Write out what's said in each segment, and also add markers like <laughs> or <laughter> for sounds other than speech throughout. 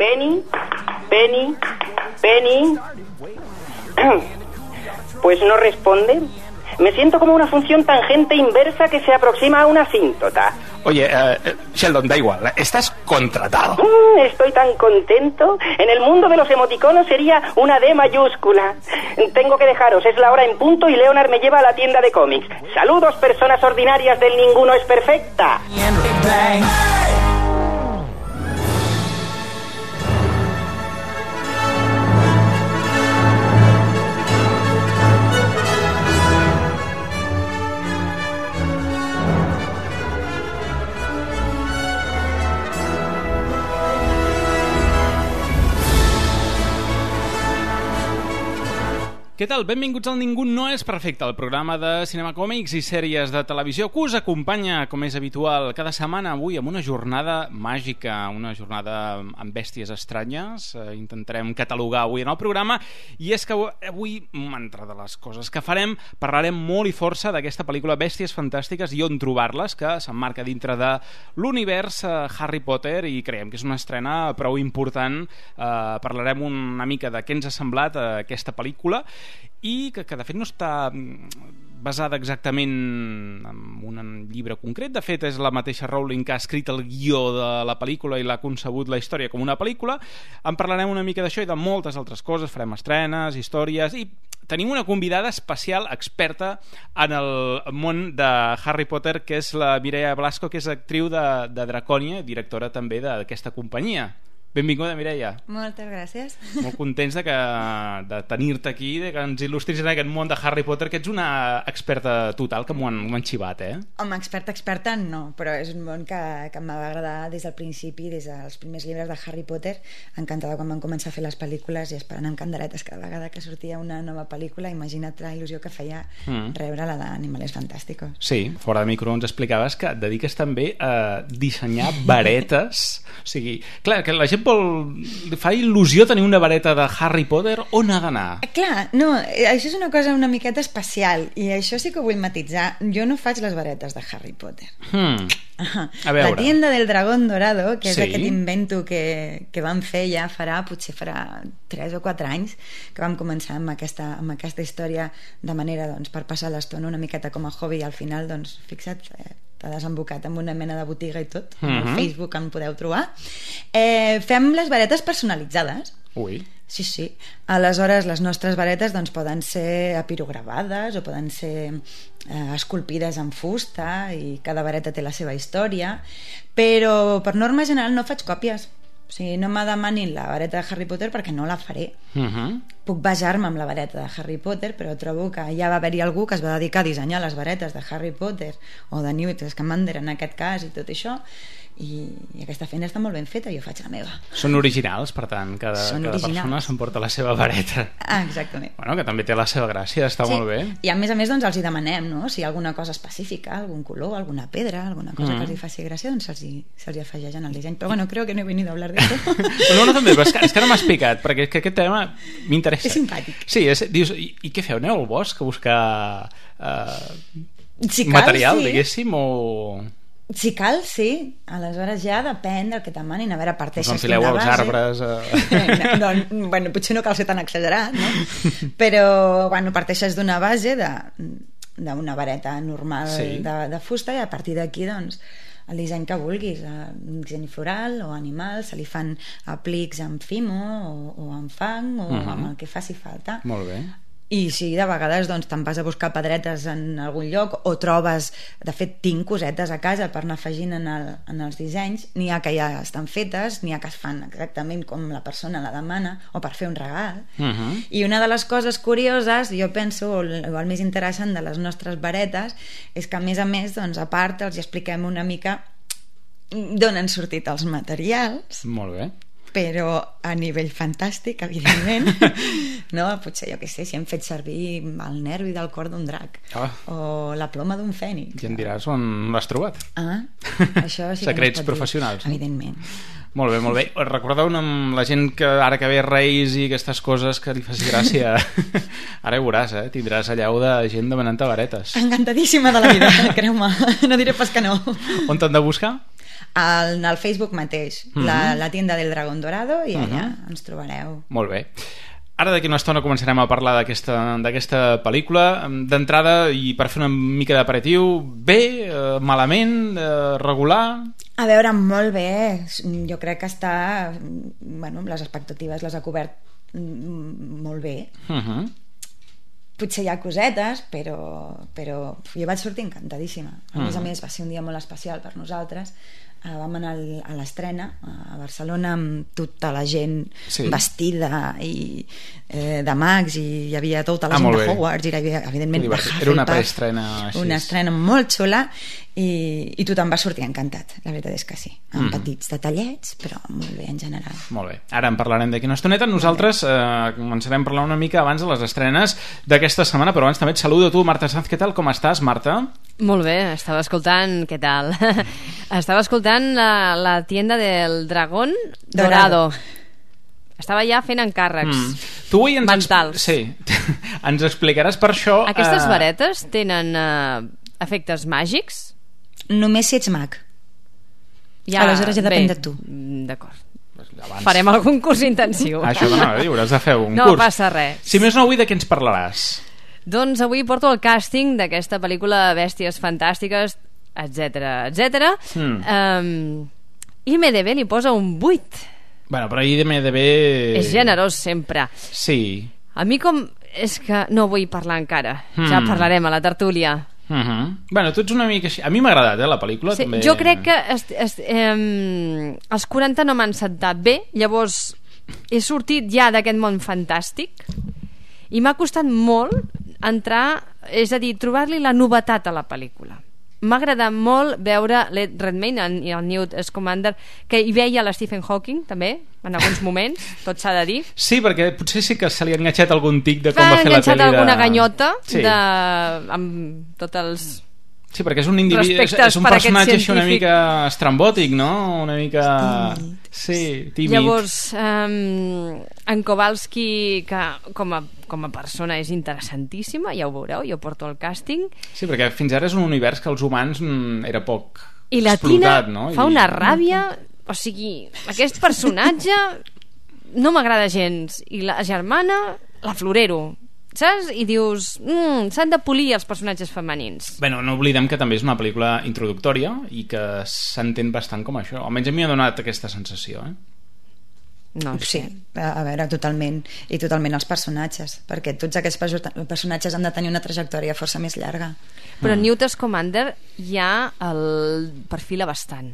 Penny, Penny, Penny. <clears throat> Pues no responde. Me siento como una función tangente inversa que se aproxima a una asíntota. Oye, eh, eh, Sheldon, da igual, estás contratado. Mm, estoy tan contento. En el mundo de los emoticonos sería una D mayúscula. Tengo que dejaros, es la hora en punto y Leonard me lleva a la tienda de cómics. Saludos, personas ordinarias del ninguno es perfecta. Què tal? Benvinguts al Ningú no és perfecte, el programa de cinema còmics i sèries de televisió que us acompanya, com és habitual, cada setmana avui amb una jornada màgica, una jornada amb bèsties estranyes. Eh, intentarem catalogar avui en el programa i és que avui, entre de les coses que farem, parlarem molt i força d'aquesta pel·lícula Bèsties Fantàstiques i on trobar-les, que s'emmarca dintre de l'univers eh, Harry Potter i creiem que és una estrena prou important. Eh, parlarem una mica de què ens ha semblat aquesta pel·lícula i que, que de fet no està mm, basada exactament en un llibre concret. De fet, és la mateixa Rowling que ha escrit el guió de la pel·lícula i l'ha concebut la història com una pel·lícula. En parlarem una mica d'això i de moltes altres coses. Farem estrenes, històries i tenim una convidada especial, experta en el món de Harry Potter, que és la Mireia Blasco, que és actriu de, de Dracònia, directora també d'aquesta companyia. Benvinguda, Mireia. Moltes gràcies. Molt contents de, que, de tenir-te aquí, de que ens il·lustris en aquest món de Harry Potter, que ets una experta total, que m'ho han, han xivat, eh? Home, experta, experta no, però és un món que, que em va agradar des del principi, des dels primers llibres de Harry Potter, encantada quan van començar a fer les pel·lícules i esperant amb canderetes cada vegada que sortia una nova pel·lícula, imagina't la il·lusió que feia mm. rebre la d'Animales Fantàsticos. Sí, fora de micro ens explicaves que et dediques també a dissenyar varetes, o sigui, clar, que la gent vol... li fa il·lusió tenir una vareta de Harry Potter, on ha d'anar? Eh, clar, no, eh, això és una cosa una miqueta especial i això sí que ho vull matitzar. Jo no faig les varetes de Harry Potter. Hmm. A veure. La tienda del dragón dorado, que és sí. aquest invento que, que vam fer ja farà, potser farà 3 o 4 anys, que vam començar amb aquesta, amb aquesta història de manera doncs, per passar l'estona una miqueta com a hobby i al final, doncs, fixa't, eh, t'ha desembocat amb una mena de botiga i tot, al mhm. Facebook em podeu trobar. Eh, fem les varetes personalitzades. Ui. Sí, sí. Aleshores, les nostres varetes doncs, poden ser apirogravades o poden ser eh, esculpides en fusta i cada vareta té la seva història, però per norma general no faig còpies o sigui, no me demanin la vareta de Harry Potter perquè no la faré. Uh -huh. Puc basar-me amb la vareta de Harry Potter, però trobo que ja va haver-hi algú que es va dedicar a dissenyar les varetes de Harry Potter o de Newt Scamander en aquest cas i tot això i, i aquesta feina està molt ben feta jo faig la meva són originals per tant cada, Són cada originals. persona s'emporta la seva vareta ah, exactament bueno, que també té la seva gràcia, està sí. molt bé i a més a més doncs els hi demanem no? si hi ha alguna cosa específica, algun color, alguna pedra alguna cosa mm. que els hi faci gràcia doncs se'ls hi, se hi afegeix en el disseny però bueno, creo que no he venido a hablar de <laughs> això no, no, també, és que, és que no m'has explicat perquè que aquest tema m'interessa és simpàtic sí, és, dius, i, i què feu? Aneu al bosc a buscar uh, si cal, material, sí. diguéssim o si cal, sí. Aleshores ja depèn del que t'emanin. A veure, parteixes d'una base... als arbres... Eh... <laughs> no, no, bueno, potser no cal ser tan exagerat, no? Però, bueno, parteixes d'una base de d'una vareta normal sí. de, de fusta i a partir d'aquí, doncs, el disseny que vulguis, un disseny floral o animal, se li fan aplics amb fimo o, o amb fang o uh -huh. amb el que faci falta. Molt bé i sí, de vegades doncs, te'n vas a buscar pedretes en algun lloc o trobes, de fet tinc cosetes a casa per anar afegint en, el, en els dissenys. N'hi ha que ja estan fetes n'hi ha que es fan exactament com la persona la demana o per fer un regal. Uh -huh. i una de les coses curioses jo penso, el, el més interessant de les nostres varetes és que a més a més doncs, a part els expliquem una mica d'on han sortit els materials. Molt bé però a nivell fantàstic, evidentment, <laughs> no? potser, jo què sé, si hem fet servir el nervi del cor d'un drac oh. o la ploma d'un fènix. I em diràs on l'has trobat. Ah, <laughs> això sí Secrets professionals. Dir, evidentment. Molt bé, molt bé. Recordeu amb la gent que ara que ve Reis i aquestes coses que li faci gràcia. <laughs> ara ho veuràs, eh? Tindràs allà de gent demanant varetes. Encantadíssima de la vida, creu-me. No diré pas que no. On t'han de buscar? Al, al Facebook mateix, mm -hmm. la, la tienda del Dragón Dorado, i allà mm -hmm. ens trobareu. Molt bé. Ara d'aquí una estona començarem a parlar d'aquesta pel·lícula. D'entrada, i per fer una mica d'aperitiu, bé, eh, malament, eh, regular... A veure, molt bé. Jo crec que està... Bueno, les expectatives les ha cobert mm, molt bé. Uh mhm. -huh potser hi ha cosetes, però, però jo vaig sortir encantadíssima. A més a més, va ser un dia molt especial per nosaltres. Uh, vam anar al, a l'estrena a Barcelona amb tota la gent sí. vestida i eh, de mags i hi havia tota la ah, gent de Hogwarts i hi havia, evidentment, Era una preestrena. Una estrena molt xula i, i tothom va sortir encantat, la veritat és que sí amb mm. petits detallets, però molt bé en general molt bé, ara en parlarem d'aquí una estoneta nosaltres eh, començarem a parlar una mica abans de les estrenes d'aquesta setmana però abans també et saludo tu, Marta Sanz, què tal, com estàs, Marta? Molt bé, estava escoltant, què tal? <laughs> estava escoltant la, la tienda del dragón dorado, dorado. estava ja fent encàrrecs mm. tu ens mentals sí, <laughs> ens explicaràs per això aquestes eh... varetes tenen eh, efectes màgics? només si ets mag. Ja, Aleshores ja depèn bé, de tu. Mm, d'acord. Abans... Farem algun curs intensiu. <laughs> Això no, no, hauràs de fer un no curs. No passa res. Si més no, avui de què ens parlaràs? Doncs avui porto el càsting d'aquesta pel·lícula Bèsties Fantàstiques, etc etc. Mm. Um, IMDB li posa un 8. Bueno, però IMDB... És generós sempre. Sí. A mi com... És que no vull parlar encara. Mm. Ja hmm. parlarem a la tertúlia. Uh -huh. Bueno, tu ets una mica així. A mi m'ha agradat, eh, la pel·lícula. Sí, també... Jo crec que est, est, eh, els 40 no m'han sentat bé, llavors he sortit ja d'aquest món fantàstic i m'ha costat molt entrar, és a dir, trobar-li la novetat a la pel·lícula m'ha agradat molt veure l'Ed Redmayne i el Newt Scamander que hi veia la Stephen Hawking també en alguns <laughs> moments, tot s'ha de dir sí, perquè potser sí que se li ha enganxat algun tic de com va fer la pel·li de... alguna ganyota sí. de... amb tots els Sí, perquè és un individu, és, és un personatge així una mica estrambòtic, no? Una mica... Sí, tímid. Llavors, um, en Kowalski, que com a, com a persona és interessantíssima, ja ho veureu, jo porto el càsting. Sí, perquè fins ara és un univers que els humans mm, era poc I la explotat, Tina no? fa I... una ràbia... O sigui, aquest personatge no m'agrada gens. I la germana, la florero saps? I dius, mm, s'han de polir els personatges femenins. Bueno, no oblidem que també és una pel·lícula introductòria i que s'entén bastant com això. Almenys a mi ha donat aquesta sensació, eh? No, sí, a veure, totalment i totalment els personatges perquè tots aquests personatges han de tenir una trajectòria força més llarga però mm. Newt Scamander ja el perfila bastant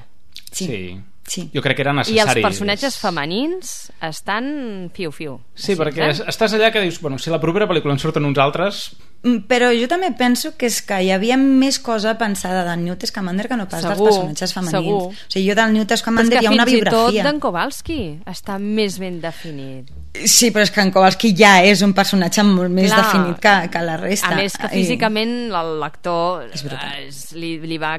sí, sí. Sí. Jo crec que era necessari. I els personatges femenins estan fiu-fiu. Sí, Així, perquè eh? estàs allà que dius, bueno, si la propera pel·lícula en surten uns altres... Mm, però jo també penso que és que hi havia més cosa pensada del Newt Scamander que no pas segur, dels personatges femenins. Segur. O sigui, jo del Newt Scamander hi ha una biografia. Però fins i tot d'en Kowalski està més ben definit. Sí, però és que en Kowalski ja és un personatge molt més Clar. definit que, que la resta. A més que físicament l'actor li, li va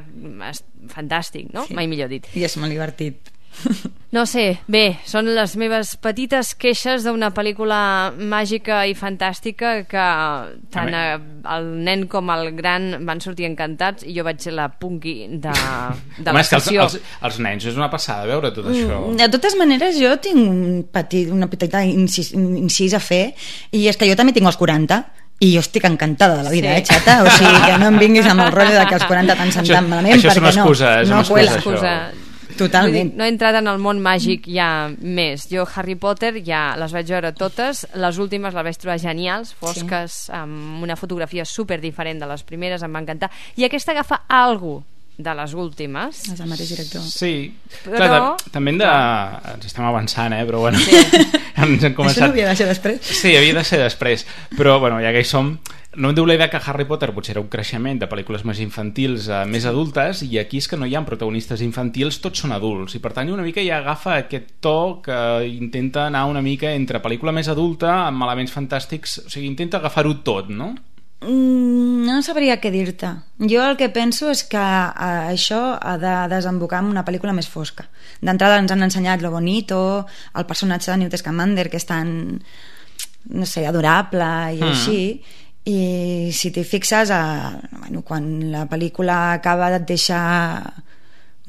fantàstic, no? Sí. Mai millor dit. I és molt divertit. <laughs> No sé, bé, són les meves petites queixes d'una pel·lícula màgica i fantàstica que tant el nen com el gran van sortir encantats i jo vaig ser la punky de, de Home, la sessió. Els, els, els nens és una passada veure tot això. Mm, de totes maneres, jo tinc un petit, una petita incís, incís a fer i és que jo també tinc els 40 i jo estic encantada de la vida, sí. eh, xata? O sigui, que no em vinguis amb el rotllo de que els 40 t'han sentat malament, això perquè és una excusa, no, és una no excusa, excusa. Totalment. Dir, no he entrat en el món màgic ja més. Jo Harry Potter ja les vaig veure totes, les últimes les vaig trobar genials, fosques, sí. amb una fotografia super diferent de les primeres, em va encantar. I aquesta agafa algo de les últimes. És el mateix director. Sí. Però... Clar, de, també hem de... Ens estem avançant, eh? Però bueno... Sí. ens <laughs> hem començat... Això no havia de ser després? Sí, havia de ser després. Però, bueno, ja que hi som no hem d'oblidar que Harry Potter potser era un creixement de pel·lícules més infantils a més adultes i aquí és que no hi ha protagonistes infantils, tots són adults i per tant una mica ja agafa aquest to que intenta anar una mica entre pel·lícula més adulta amb elements fantàstics o sigui, intenta agafar-ho tot, no? Mm, no sabria què dir-te. Jo el que penso és que eh, això ha de desembocar en una pel·lícula més fosca. D'entrada ens han ensenyat lo bonito, el personatge de Newt Scamander, que és tan, no sé, adorable i mm. així, i si t'hi fixes a, bueno, quan la pel·lícula acaba et deixa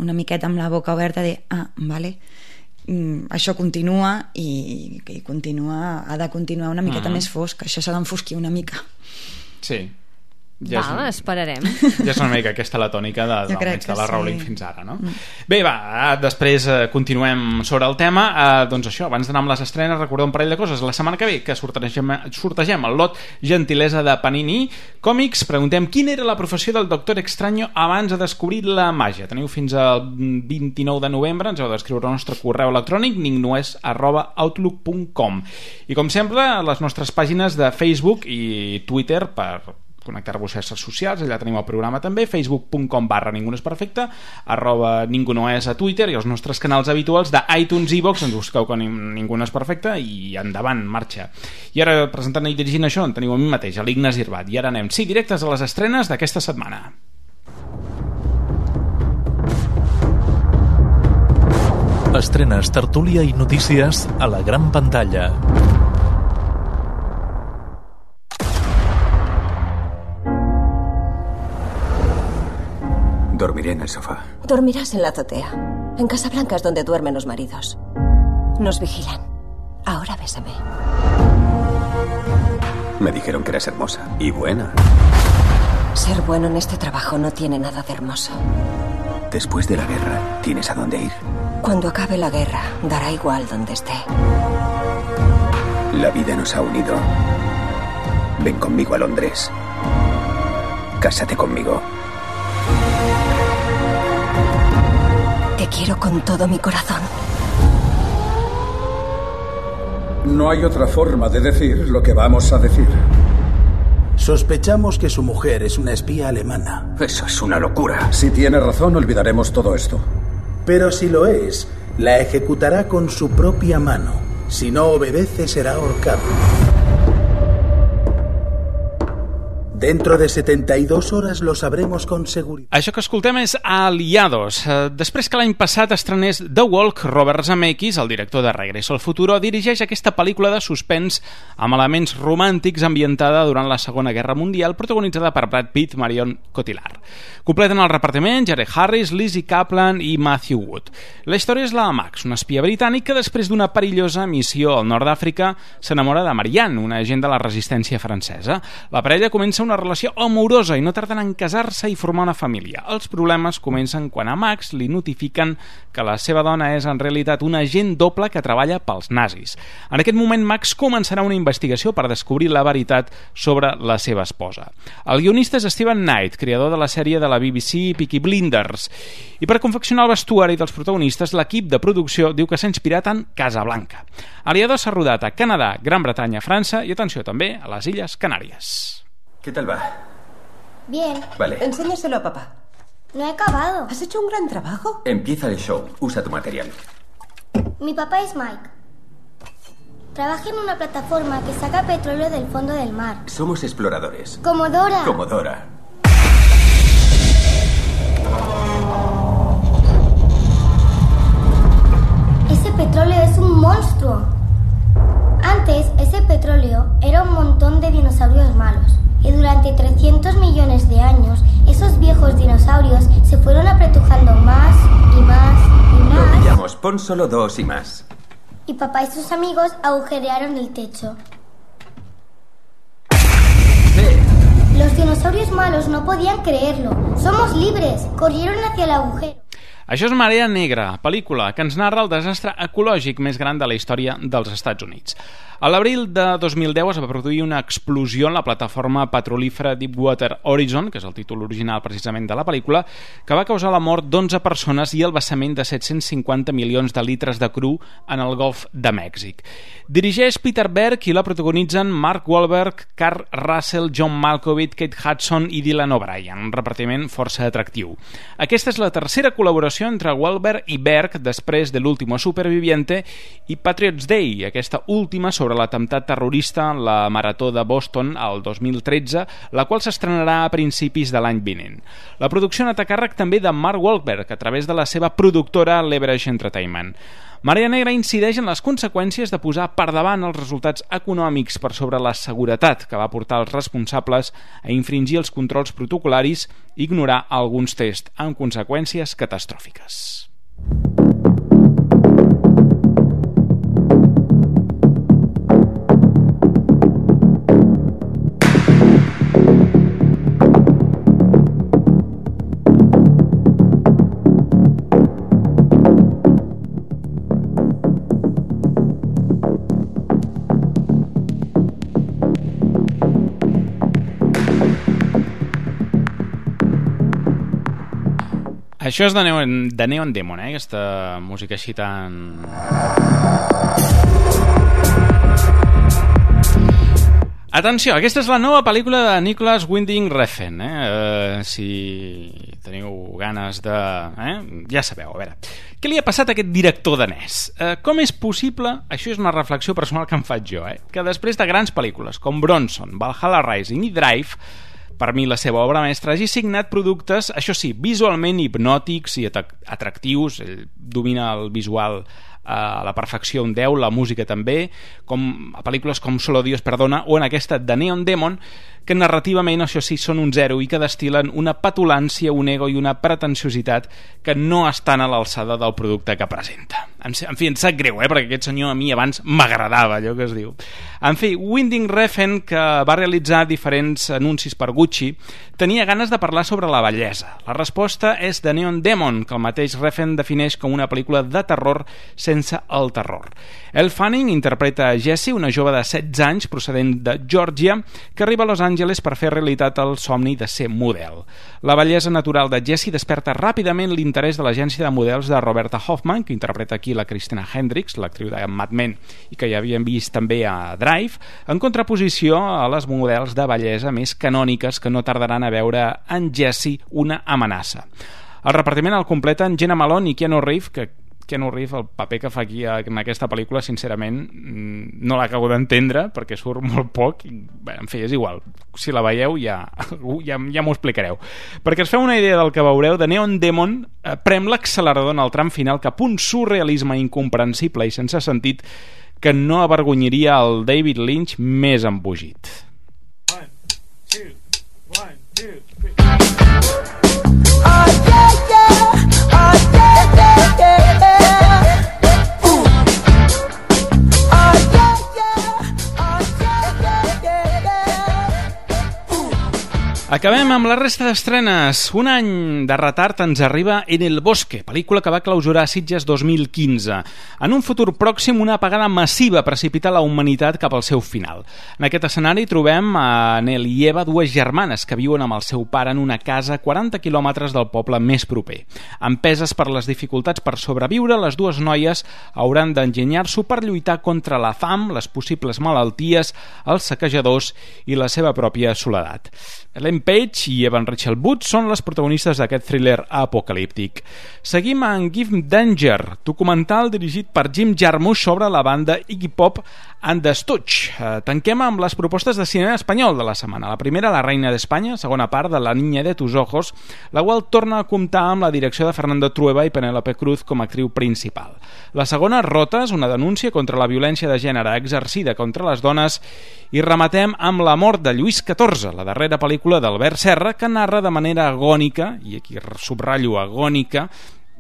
una miqueta amb la boca oberta de, ah, vale, mm, això continua i, i continua, ha de continuar una miqueta uh mm. -huh. més fosc, això s'ha d'enfosquir una mica. Sí, ja Val, és, esperarem. <laughs> Ja és una mica aquesta la tònica de, de, de la Rowling sí. fins ara, no? Mm. Bé, va, després eh, continuem sobre el tema. Eh, doncs això, abans d'anar amb les estrenes, recordeu un parell de coses. La setmana que ve, que sortegem, sortegem el lot gentilesa de Panini Còmics, preguntem quina era la professió del Doctor Extraño abans de descobrir la màgia. Teniu fins al 29 de novembre, ens heu d'escriure al nostre correu electrònic ningnoes arroba outlook.com i com sempre, les nostres pàgines de Facebook i Twitter per connectar-vos a xarxes socials, allà tenim el programa també, facebook.com barra ningú no és perfecte, arroba ningú no és a Twitter i els nostres canals habituals de iTunes i Vox, ens busqueu que ningú no és perfecte i endavant, marxa. I ara presentant i dirigint això en teniu a mi mateix, a l'Ignas Irbat, i ara anem, sí, directes a les estrenes d'aquesta setmana. Estrenes, tertúlia i notícies a la gran pantalla. Dormiré en el sofá. Dormirás en la azotea. En Casablanca es donde duermen los maridos. Nos vigilan. Ahora bésame. Me dijeron que eras hermosa y buena. Ser bueno en este trabajo no tiene nada de hermoso. Después de la guerra, ¿tienes a dónde ir? Cuando acabe la guerra, dará igual donde esté. La vida nos ha unido. Ven conmigo a Londres. Cásate conmigo. Te quiero con todo mi corazón. No hay otra forma de decir lo que vamos a decir. Sospechamos que su mujer es una espía alemana. Eso es una locura. Si tiene razón, olvidaremos todo esto. Pero si lo es, la ejecutará con su propia mano. Si no obedece, será ahorcado. Dentro de 72 hores lo sabremos con seguridad. Això que escoltem és Aliados. Eh, després que l'any passat estrenés The Walk, Robert Zemeckis, el director de Regreso al Futuro, dirigeix aquesta pel·lícula de suspens amb elements romàntics ambientada durant la Segona Guerra Mundial, protagonitzada per Brad Pitt, Marion Cotillard. Completen el repartiment Jared Harris, Lizzie Kaplan i Matthew Wood. La història és la de Max, un espia britànic que després d'una perillosa missió al nord d'Àfrica s'enamora de Marianne, una agent de la resistència francesa. La parella comença una relació amorosa i no tarden en casar-se i formar una família. Els problemes comencen quan a Max li notifiquen que la seva dona és en realitat un agent doble que treballa pels nazis. En aquest moment Max començarà una investigació per descobrir la veritat sobre la seva esposa. El guionista és Steven Knight, creador de la sèrie de la BBC Peaky Blinders. I per confeccionar el vestuari dels protagonistes, l'equip de producció diu que s'ha inspirat en Casablanca. Aliado s'ha rodat a Canadà, Gran Bretanya, França i, atenció, també a les Illes Canàries. ¿Qué tal va? Bien. Vale. Enséñaselo a papá. No he acabado. ¿Has hecho un gran trabajo? Empieza el show. Usa tu material. Mi papá es Mike. Trabaja en una plataforma que saca petróleo del fondo del mar. Somos exploradores. Como Dora. Como Dora. Ese petróleo es un monstruo. Antes, ese petróleo era un montón de dinosaurios malos y durante 300 millones de años esos viejos dinosaurios se fueron apretujando más y más y más. Lo pillamos, pon solo dos y más. Y papá y sus amigos agujerearon el techo. Los dinosaurios malos no podían creerlo. Somos libres. Corrieron hacia el agujero. Això és Marea Negra, pel·lícula que ens narra el desastre ecològic més gran de la història dels Estats Units. A l'abril de 2010 es va produir una explosió en la plataforma petrolífera Deepwater Horizon, que és el títol original precisament de la pel·lícula, que va causar la mort d'11 persones i el vessament de 750 milions de litres de cru en el golf de Mèxic. Dirigeix Peter Berg i la protagonitzen Mark Wahlberg, Carl Russell, John Malkovich, Kate Hudson i Dylan O'Brien, un repartiment força atractiu. Aquesta és la tercera col·laboració entre Wahlberg i Berg després de l'último superviviente i Patriots Day, aquesta última sobre l'atemptat terrorista en la Marató de Boston al 2013, la qual s'estrenarà a principis de l'any vinent. La producció ha anat a càrrec també de Mark Wahlberg a través de la seva productora Leverage Entertainment. Marea Negra incideix en les conseqüències de posar per davant els resultats econòmics per sobre la seguretat que va portar els responsables a infringir els controls protocolaris i ignorar alguns tests amb conseqüències catastròfiques. Això és de Neon, de Neon Demon, eh? aquesta música així tan... Atenció, aquesta és la nova pel·lícula de Nicholas Winding Refn. Eh? Uh, si teniu ganes de... Eh? Ja sabeu, a veure. Què li ha passat a aquest director danès? Uh, com és possible, això és una reflexió personal que em faig jo, eh? que després de grans pel·lícules com Bronson, Valhalla Rising i Drive, per mi la seva obra mestra, hagi signat productes, això sí, visualment hipnòtics i atractius, ell domina el visual a la perfecció un 10, la música també, com a pel·lícules com Solo Dios Perdona o en aquesta de Neon Demon, que narrativament, això sí, són un zero i que destilen una petulància, un ego i una pretensiositat que no estan a l'alçada del producte que presenta. En, en fi, em sap greu, eh, perquè aquest senyor a mi abans m'agradava, allò que es diu. En fi, Winding Refn, que va realitzar diferents anuncis per Gucci, tenia ganes de parlar sobre la bellesa. La resposta és de Neon Demon, que el mateix Refn defineix com una pel·lícula de terror sense el terror. El Fanning interpreta a Jessie, una jove de 16 anys procedent de Georgia, que arriba a Los Angeles per fer realitat el somni de ser model. La bellesa natural de Jessie desperta ràpidament l'interès de l'agència de models de Roberta Hoffman, que interpreta aquí la Christina Hendricks, l'actriu de Mad Men i que ja havíem vist també a Drive, en contraposició a les models de bellesa més canòniques que no tardaran a veure en Jessie una amenaça. El repartiment el completen Jenna Malone i Keanu Reeves, que Keanu Reeves, el paper que fa aquí en aquesta pel·lícula, sincerament, mm, no l'acabo d'entendre, perquè surt molt poc, i, bé, en fi, és igual. Si la veieu ja, ja, ja m'ho explicareu. Perquè es feu una idea del que veureu, de Neon Demon eh, prem l'accelerador en el tram final cap un surrealisme incomprensible i sense sentit que no avergonyiria el David Lynch més embogit. One, two, one, two, Acabem amb la resta d'estrenes. Un any de retard ens arriba En el bosque, pel·lícula que va clausurar Sitges 2015. En un futur pròxim, una apagada massiva precipita la humanitat cap al seu final. En aquest escenari trobem a Nel i Eva, dues germanes que viuen amb el seu pare en una casa a 40 quilòmetres del poble més proper. Empeses per les dificultats per sobreviure, les dues noies hauran d'enginyar-s'ho per lluitar contra la fam, les possibles malalties, els saquejadors i la seva pròpia soledat. Page i Evan Rachel Wood són les protagonistes d'aquest thriller apocalíptic. Seguim en Give Danger, documental dirigit per Jim Jarmusch sobre la banda Iggy Pop and the. Eh, tanquem amb les propostes de cinema espanyol de la setmana. La primera, La reina d'Espanya, segona part de La niña de tus ojos, la qual torna a comptar amb la direcció de Fernando Trueba i Penélope Cruz com a actriu principal. La segona, Rotes, una denúncia contra la violència de gènere exercida contra les dones i rematem amb La mort de Lluís XIV, la darrera pel·lícula d'Albert Serra, que narra de manera agònica, i aquí subratllo agònica,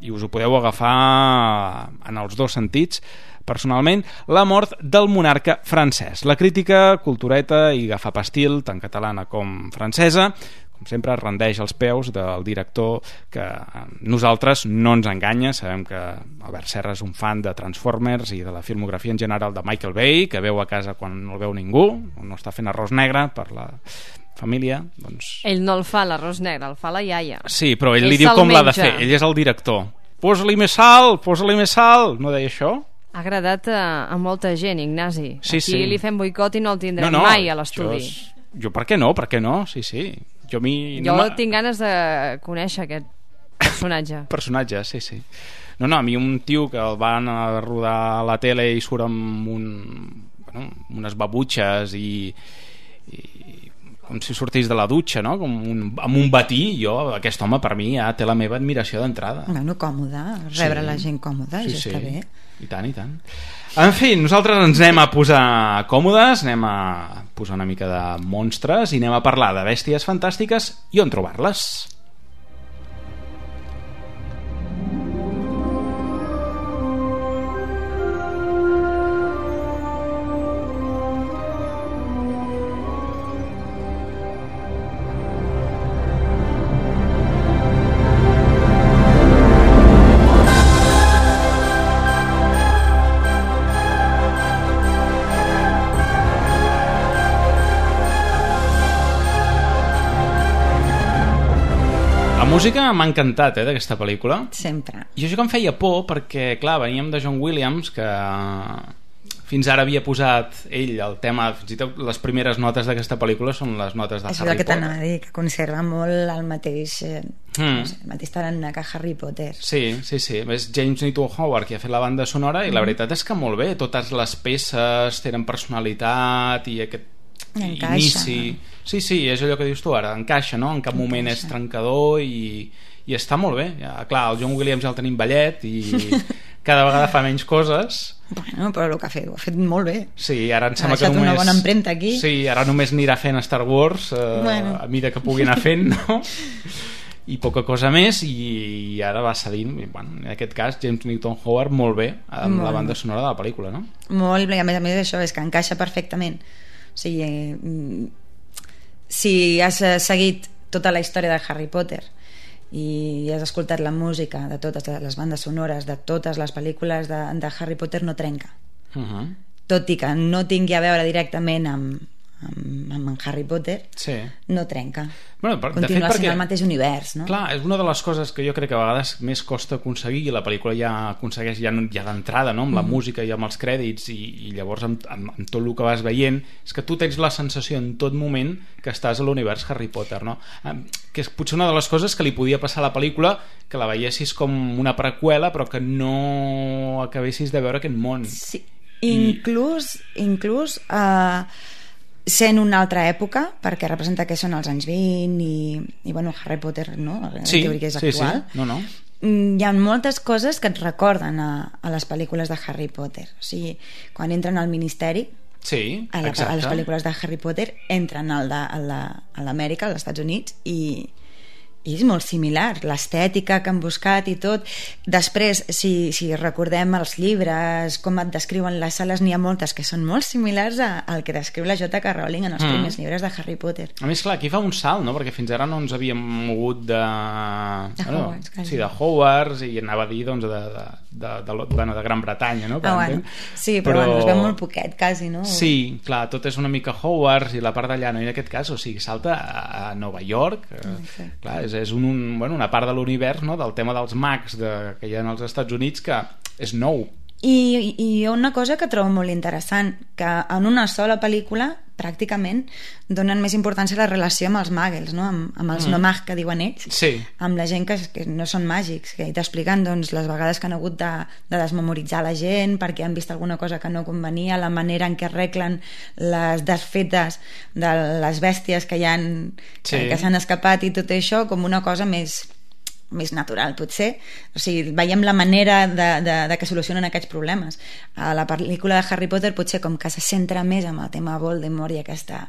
i us ho podeu agafar en els dos sentits, personalment, la mort del monarca francès. La crítica, cultureta i gafapastil, tant catalana com francesa, com sempre, rendeix els peus del director que nosaltres no ens enganya. Sabem que Albert Serra és un fan de Transformers i de la filmografia en general de Michael Bay, que veu a casa quan no el veu ningú, no està fent arròs negre per la família, doncs... Ell no el fa l'arròs negre, el fa la iaia. Sí, però ell, ell li diu com l'ha de fer, ell és el director. Posa-li més sal, posa-li més sal, no deia això? Ha agradat a, a molta gent, Ignasi. Sí, Aquí sí. li fem boicot i no el tindrem no, no, mai a l'estudi. Jo, per què no? Per què no? Sí, sí. Jo, mi, jo no tinc ganes de conèixer aquest personatge. <laughs> personatge, sí, sí. No, no, a mi un tio que el van a rodar a la tele i surt amb un, bueno, unes babutxes i, i com si sortís de la dutxa, no? Com un, amb un batí, jo, aquest home per mi ja té la meva admiració d'entrada. Bueno, còmode, rebre sí. la gent còmoda, sí, ja sí. està bé. I tant, i tant. En fi, nosaltres ens anem a posar còmodes, anem a posar una mica de monstres i anem a parlar de bèsties fantàstiques i on trobar-les. Música m'ha encantat, eh, d'aquesta pel·lícula. Sempre. I això que em feia por, perquè, clar, veníem de John Williams, que fins ara havia posat ell el tema, fins i tot les primeres notes d'aquesta pel·lícula són les notes de Això Harry és el que Potter. t'anava a dir, que conserva molt el mateix, eh, Mm. no sé, el mateix tarannà que Harry Potter. Sí, sí, sí. És James Newton Howard qui ha fet la banda sonora i la Mhm. veritat és que molt bé. Totes les peces tenen personalitat i aquest Encaixa. inici... Sí, sí, és allò que dius tu ara, encaixa, no? En cap moment és trencador i, i està molt bé. Ja, clar, el John Williams ja el tenim vellet i <laughs> cada vegada fa menys coses. Bueno, però el que ha fet, ho ha fet molt bé. Sí, ara em Ha sembla que deixat només... una bona empremta aquí. Sí, ara només anirà fent Star Wars eh, Bueno. a mida que pugui anar fent, no? <laughs> i poca cosa més i, i ara va cedint bueno, en aquest cas James Newton Howard molt bé amb Molt la banda sonora de la pel·lícula no? Molt bé, a més a més això és que encaixa perfectament. O sigui, eh, mm, si has eh, seguit tota la història de Harry Potter i has escoltat la música de totes les bandes sonores de totes les pel·lícules de, de Harry Potter no trenca. Uh -huh. Tot i que no tingui a veure directament amb, amb, amb en Harry Potter, sí. no trenca. Bueno, per, de fet, Continua sent perquè, el mateix univers, no? Clar, és una de les coses que jo crec que a vegades més costa aconseguir i la pel·lícula ja aconsegueix ja, ja d'entrada, no? amb la Mhm. música i amb els crèdits i, i llavors amb, amb, amb tot el que vas veient és que tu tens la sensació en tot moment que estàs a l'univers Harry Potter no? Em, que és potser una de les coses que li podia passar a la pel·lícula que la veiessis com una preqüela però que no acabessis de veure aquest món sí. inclús inclús eh, sent una altra època perquè representa que són els anys 20 i, i bueno, Harry Potter no? en sí, teoria és sí, actual sí. No, no. Mm, hi ha moltes coses que et recorden a, a les pel·lícules de Harry Potter o sigui, quan entren al ministeri Sí, a, la, exacte. a les pel·lícules de Harry Potter entren al de, a la- l'Amèrica, als Estats Units i, i és molt similar l'estètica que han buscat i tot després, si, si recordem els llibres com et descriuen les sales n'hi ha moltes que són molt similars a- al que descriu la J.K. Rowling en els Mm. primers llibres de Harry Potter A més, clar, aquí fa un salt, no? Perquè fins ara no ens havíem mogut de... De Hogwarts, quasi. sí, de Hogwarts, i anava a dir, doncs, de, de, de, de, de, de Gran Bretanya, no? Per ah, bueno. sí, però, però... Bueno, es veu molt poquet quasi, no? Sí, clar, tot és una mica Hogwarts i la part d'allà, no? I en aquest cas, o sigui, salta a, Nova York. eh, Exacte. clar, és, és un, un, bueno, una part de l'univers, no?, del tema dels mags de, que hi ha als Estats Units que és nou. I, i una cosa que trobo molt interessant, que en una sola pel·lícula pràcticament donen més importància a la relació amb els muggles, no? amb, amb els Mm. no mag que diuen ells, Sí. amb la gent que, que no són màgics, que t'expliquen doncs, les vegades que han hagut de, de desmemoritzar la gent perquè han vist alguna cosa que no convenia, la manera en què arreglen les desfetes de les bèsties que hi han Sí. que, que s'han escapat i tot això com una cosa més més natural, potser. O sigui, veiem la manera de, de, de que solucionen aquests problemes. A la pel·lícula de Harry Potter potser com que se centra més en el tema Voldemort i aquesta,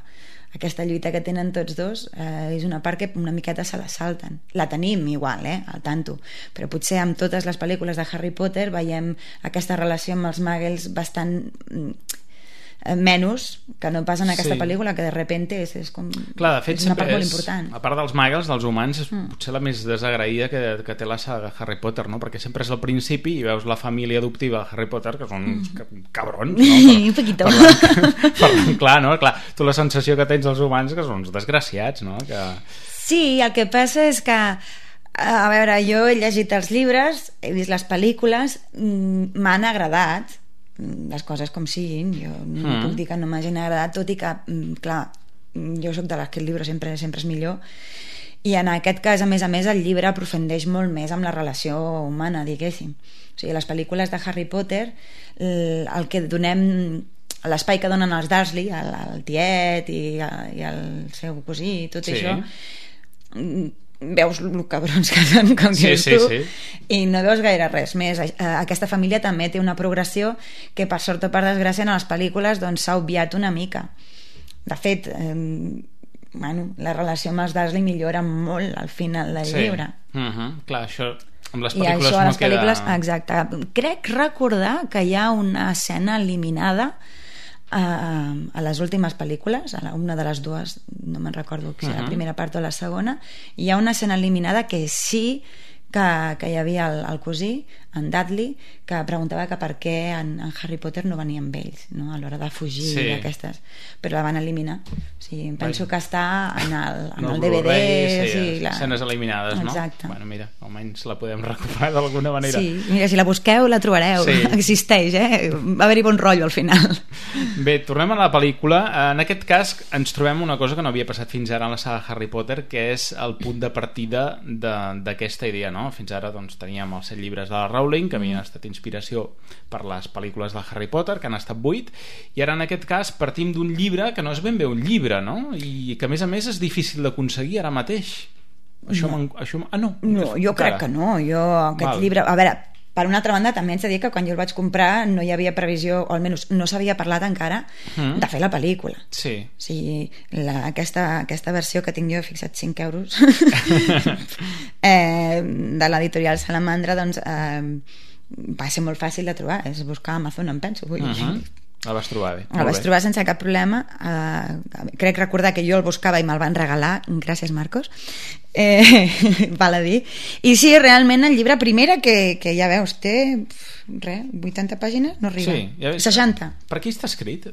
aquesta lluita que tenen tots dos eh, és una part que una miqueta se la salten la tenim igual, eh, al tanto però potser amb totes les pel·lícules de Harry Potter veiem aquesta relació amb els muggles bastant mm, menys que no passa en aquesta Sí. pel·lícula que de repente és, és com Clar, de fet, és una part molt és, important a part dels muggles, dels humans, és Mm. potser la més desagraïda que, que té la saga Harry Potter, no? Perquè sempre és al principi i veus la família adoptiva de Harry Potter, que són uns ca- cabrons, <laughs> no? Un poquito. Parlant, <laughs> parlant clar, no? Clar, tu la sensació que tens dels humans que són uns desgraciats, no? Que... Sí, el que passa és que a veure, jo he llegit els llibres, he vist les pel·lícules, mm, m'han agradat mm, les coses com siguin, jo no Mm. puc dir que no m'hagin agradat, tot i que, mm, clar, mm, jo sóc de les que el llibre sempre, sempre és millor, i en aquest cas, a més a més, el llibre aprofundeix molt més amb la relació humana, diguéssim. O sigui, les pel·lícules de Harry Potter, el, que donem l'espai que donen els Dursley, el, el tiet i, i el seu cosí i tot Sí. això, mm, veus el cabrons que són, com Sí, dius sí, tu, sí. i no veus gaire res més. Aquesta família també té una progressió que, per sort o per desgràcia, en les pel·lícules doncs, s'ha obviat una mica. De fet, eh, bueno, la relació amb els Dursley millora molt al final del llibre. Uh -huh. Clar, això amb les I pel·lícules això a no les pel·lícules, queda... exacte. Crec recordar que hi ha una escena eliminada a, a les últimes pel·lícules, a una de les dues, no me'n recordo si uh -huh. la primera part o la segona, hi ha una escena eliminada que sí que, que hi havia el, el cosí, en Dudley, que preguntava que per què en, en Harry Potter no venia amb ells no? a l'hora de fugir Sí. d'aquestes però la van eliminar o sigui, penso Vaja. que està en el, en No, el DVD sí, i la... escenes eliminades, no? Exacte. Bueno, mira, almenys la podem <laughs> recuperar d'alguna manera. Sí, mira, si la busqueu la trobareu, Sí. <laughs> existeix, eh? Va haver-hi bon rotllo al final. Bé, tornem a la pel·lícula. En aquest cas ens trobem una cosa que no havia passat fins ara en la saga Harry Potter, que és el punt de partida de- d'aquesta idea, no? Fins ara doncs, teníem els set llibres de la Rowling, que havien estat inspiració per les pel·lícules de Harry Potter, que han estat vuit, i ara en aquest cas partim d'un llibre que no és ben bé un llibre, no? I que a més a més és difícil d'aconseguir ara mateix. Això, No. això Ah, no. No, jo crec que no. Jo, aquest Val. llibre... A veure, per una altra banda, també haig de dir que quan jo el vaig comprar no hi havia previsió, o almenys no s'havia parlat encara, Mm. de fer la pel·lícula. Sí. O sigui, la, aquesta, aquesta versió que tinc jo, he fixat 5 euros, <laughs> eh, de l'editorial Salamandra, doncs eh, va ser molt fàcil de trobar. És buscar a Amazon, em penso. Vull Uh dir. -huh. La vas trobar bé. El vaig bé. trobar sense cap problema. Uh, crec recordar que jo el buscava i me'l van regalar. Gràcies, Marcos. Eh, <laughs> val a dir. I sí, realment el llibre primera, que, que ja veus, té res, 80 pàgines? No arriba. Sí, ja ves. 60. Per qui està escrit?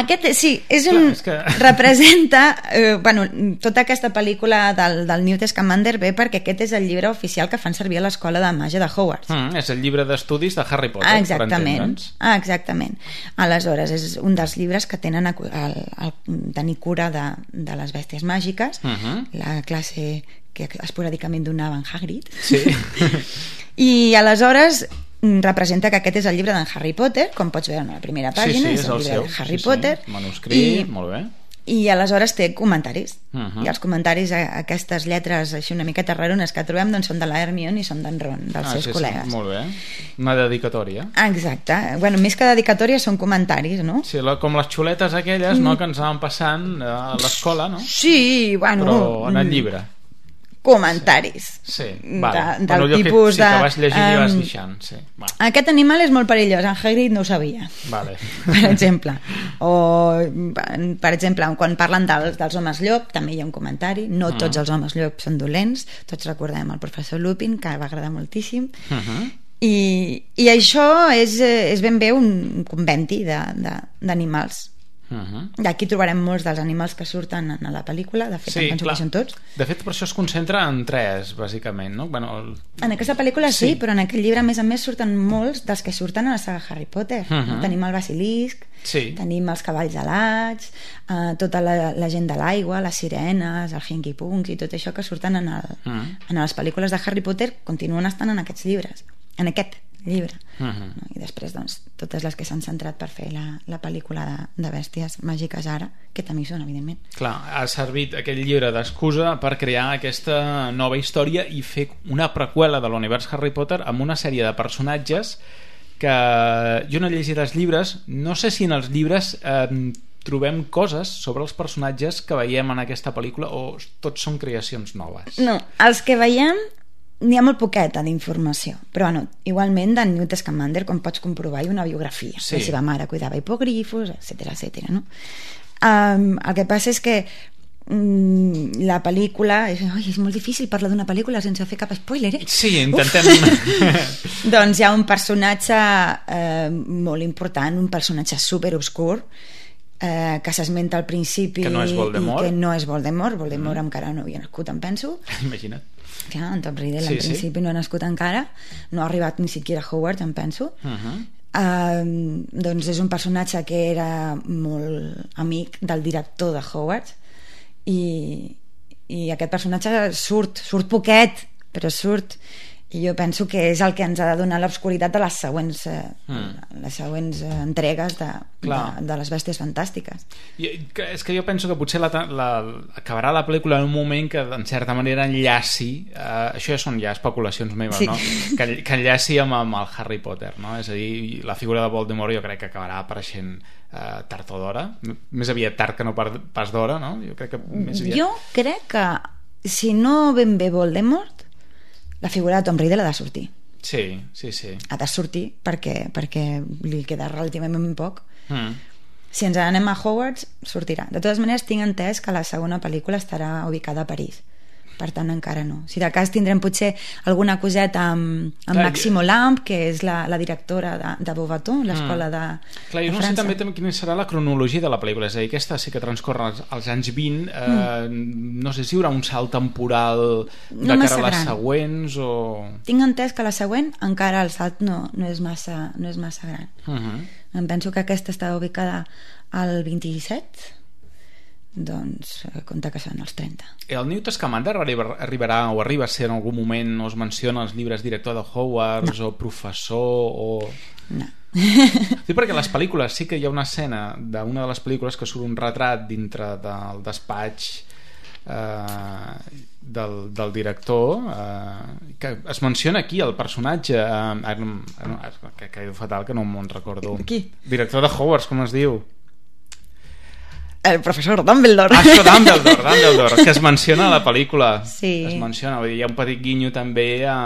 Aquest, sí, és Clar, un... és que- <laughs> representa eh, bueno, tota aquesta pel·lícula del, del Newt Scamander ve perquè aquest és el llibre oficial que fan servir a l'escola de màgia de Hogwarts. Mm, és el llibre d'estudis de Harry Potter, Ah, per exactament. entendre'ns. Ah, exactament. Aleshores, és un dels llibres que tenen a, el, el, tenir cura de, de les bèsties màgiques, Mhm. la classe que esporàdicament donava en Hagrid. Sí. <laughs> I aleshores representa que aquest és el llibre d'en Harry Potter, com pots veure en la primera Sí, pàgina, sí, és és el el llibre seu. de Harry sí, Potter. Sí. Manuscrit, molt bé. I aleshores té comentaris. Mhm. I els comentaris, a aquestes lletres així una miqueta rarones que trobem, doncs són de la Hermione i són d'en Ron, dels ah, seus sí, col·legues. Sí, molt bé. Una dedicatòria. Exacte. Bueno, més que dedicatòria són comentaris, no? Sí, la, com les xuletes aquelles Mm. no, que ens anaven passant a l'escola, no? Sí, bueno... Però en el mm, llibre. Comentaris. Sí, De- vale. del Bueno, tipus que, sí, de, que vas llegint i vas deixant, sí. Va, Aquest animal és molt perillós, en Hagrid no ho sabia. vale. <laughs> per exemple. O, per exemple, quan parlen dels, dels homes llop, també hi ha un comentari. No Mm. tots els homes llop són dolents. Tots recordem el professor Lupin, que va agradar moltíssim. Uh -huh. I, i això és, eh, és ben bé un conventi d'animals. Uh -huh. D'aquí trobarem molts dels animals que surten en la pel·lícula, de fet, Sí, em penso clar. que són tots. De fet, per això es concentra en tres, bàsicament, no? Bueno, el... En aquesta pel·lícula sí, Sí. però en aquest llibre, a més a més, surten molts dels que surten a la saga Harry Potter. Mhm. Tenim el basilisc, Sí. tenim els cavalls alats, eh, tota la, la gent de l'aigua, les sirenes, el Hinky Punk i tot això que surten en, el, Mhm. en les pel·lícules de Harry Potter continuen estant en aquests llibres, en aquest llibre. Mhm. No? I després, doncs, totes les que s'han centrat per fer la, la pel·lícula de, de bèsties màgiques ara, que també hi són, evidentment. Clar, ha servit aquell llibre d'excusa per crear aquesta nova història i fer una preqüela de l'univers Harry Potter amb una sèrie de personatges que jo no he llegit els llibres, no sé si en els llibres eh, trobem coses sobre els personatges que veiem en aquesta pel·lícula o tots són creacions noves. No, els que veiem n'hi ha molt poqueta d'informació però bueno, igualment d'en Newt Scamander com pots comprovar hi ha una biografia Sí. la seva mare cuidava hipogrifos, etc etc. no? um, el que passa és que mm, la pel·lícula és, oi, és molt difícil parlar d'una pel·lícula sense fer cap spoiler eh? Sí, intentem... <laughs> doncs hi ha un personatge eh, molt important, un personatge super obscur eh, que s'esmenta al principi Que no és Voldemort. i que no és Voldemort Voldemort mm. encara no havia nascut em penso <laughs> Imagina't. Clar, en Tom Riddle Sí, en sí. principi no ha nascut encara no ha arribat ni siquiera a Howard em penso Uh -huh. Um, doncs és un personatge que era molt amic del director de Howard i, i aquest personatge surt, surt poquet però surt i jo penso que és el que ens ha de donar l'obscuritat de les següents eh, mm. les següents eh, entregues de, de, de les bèsties fantàstiques I, és que jo penso que potser la, la, acabarà la pel·lícula en un moment que en certa manera enllaci eh, això ja són ja especulacions meves sí. no? que, que enllaci amb, amb el Harry Potter no? és a dir, la figura de Voldemort jo crec que acabarà apareixent eh, tard o d'hora més aviat tard que no pas d'hora no? jo crec que més aviat... jo crec que si no ben bé Voldemort la figura de Tom Riddle ha de sortir. Sí, sí, sí. Ha de sortir perquè, perquè li queda relativament poc. Mm. si ens anem a Hogwarts sortirà. De totes maneres tinc entès que la segona pel·lícula estarà ubicada a París per tant encara no. Si de cas tindrem potser alguna coseta amb, amb Clar, Maximo Lamp, que és la, la directora de, de Beaubaton, l'escola mm. de, Clar, jo no sé també quina serà la cronologia de la pel·lícula, és a dir, aquesta sí que transcorre als, als anys 20, eh, mm. no sé si hi haurà un salt temporal de no cara a les gran. següents o... Tinc entès que la següent encara el salt no, no, és, massa, no és massa gran. Uh mm-hmm. -huh. Em penso que aquesta està ubicada al 27 doncs eh, compta que són els 30 el Newt Scamander arribarà o arriba a ser en algun moment o es menciona els llibres director de Hogwarts no. o professor o... no <laughs> sí, perquè les pel·lícules sí que hi ha una escena d'una de les pel·lícules que surt un retrat dintre del despatx eh, del, del director eh, que es menciona aquí el personatge eh, eh, que, que fatal que no me'n recordo qui? director de Hogwarts, com es diu? El professor Dumbledore. Ah, això, <laughs> Dumbledore, Dumbledore, que es menciona a la pel·lícula. Sí. Es menciona, vull dir, hi ha un petit guinyo també a...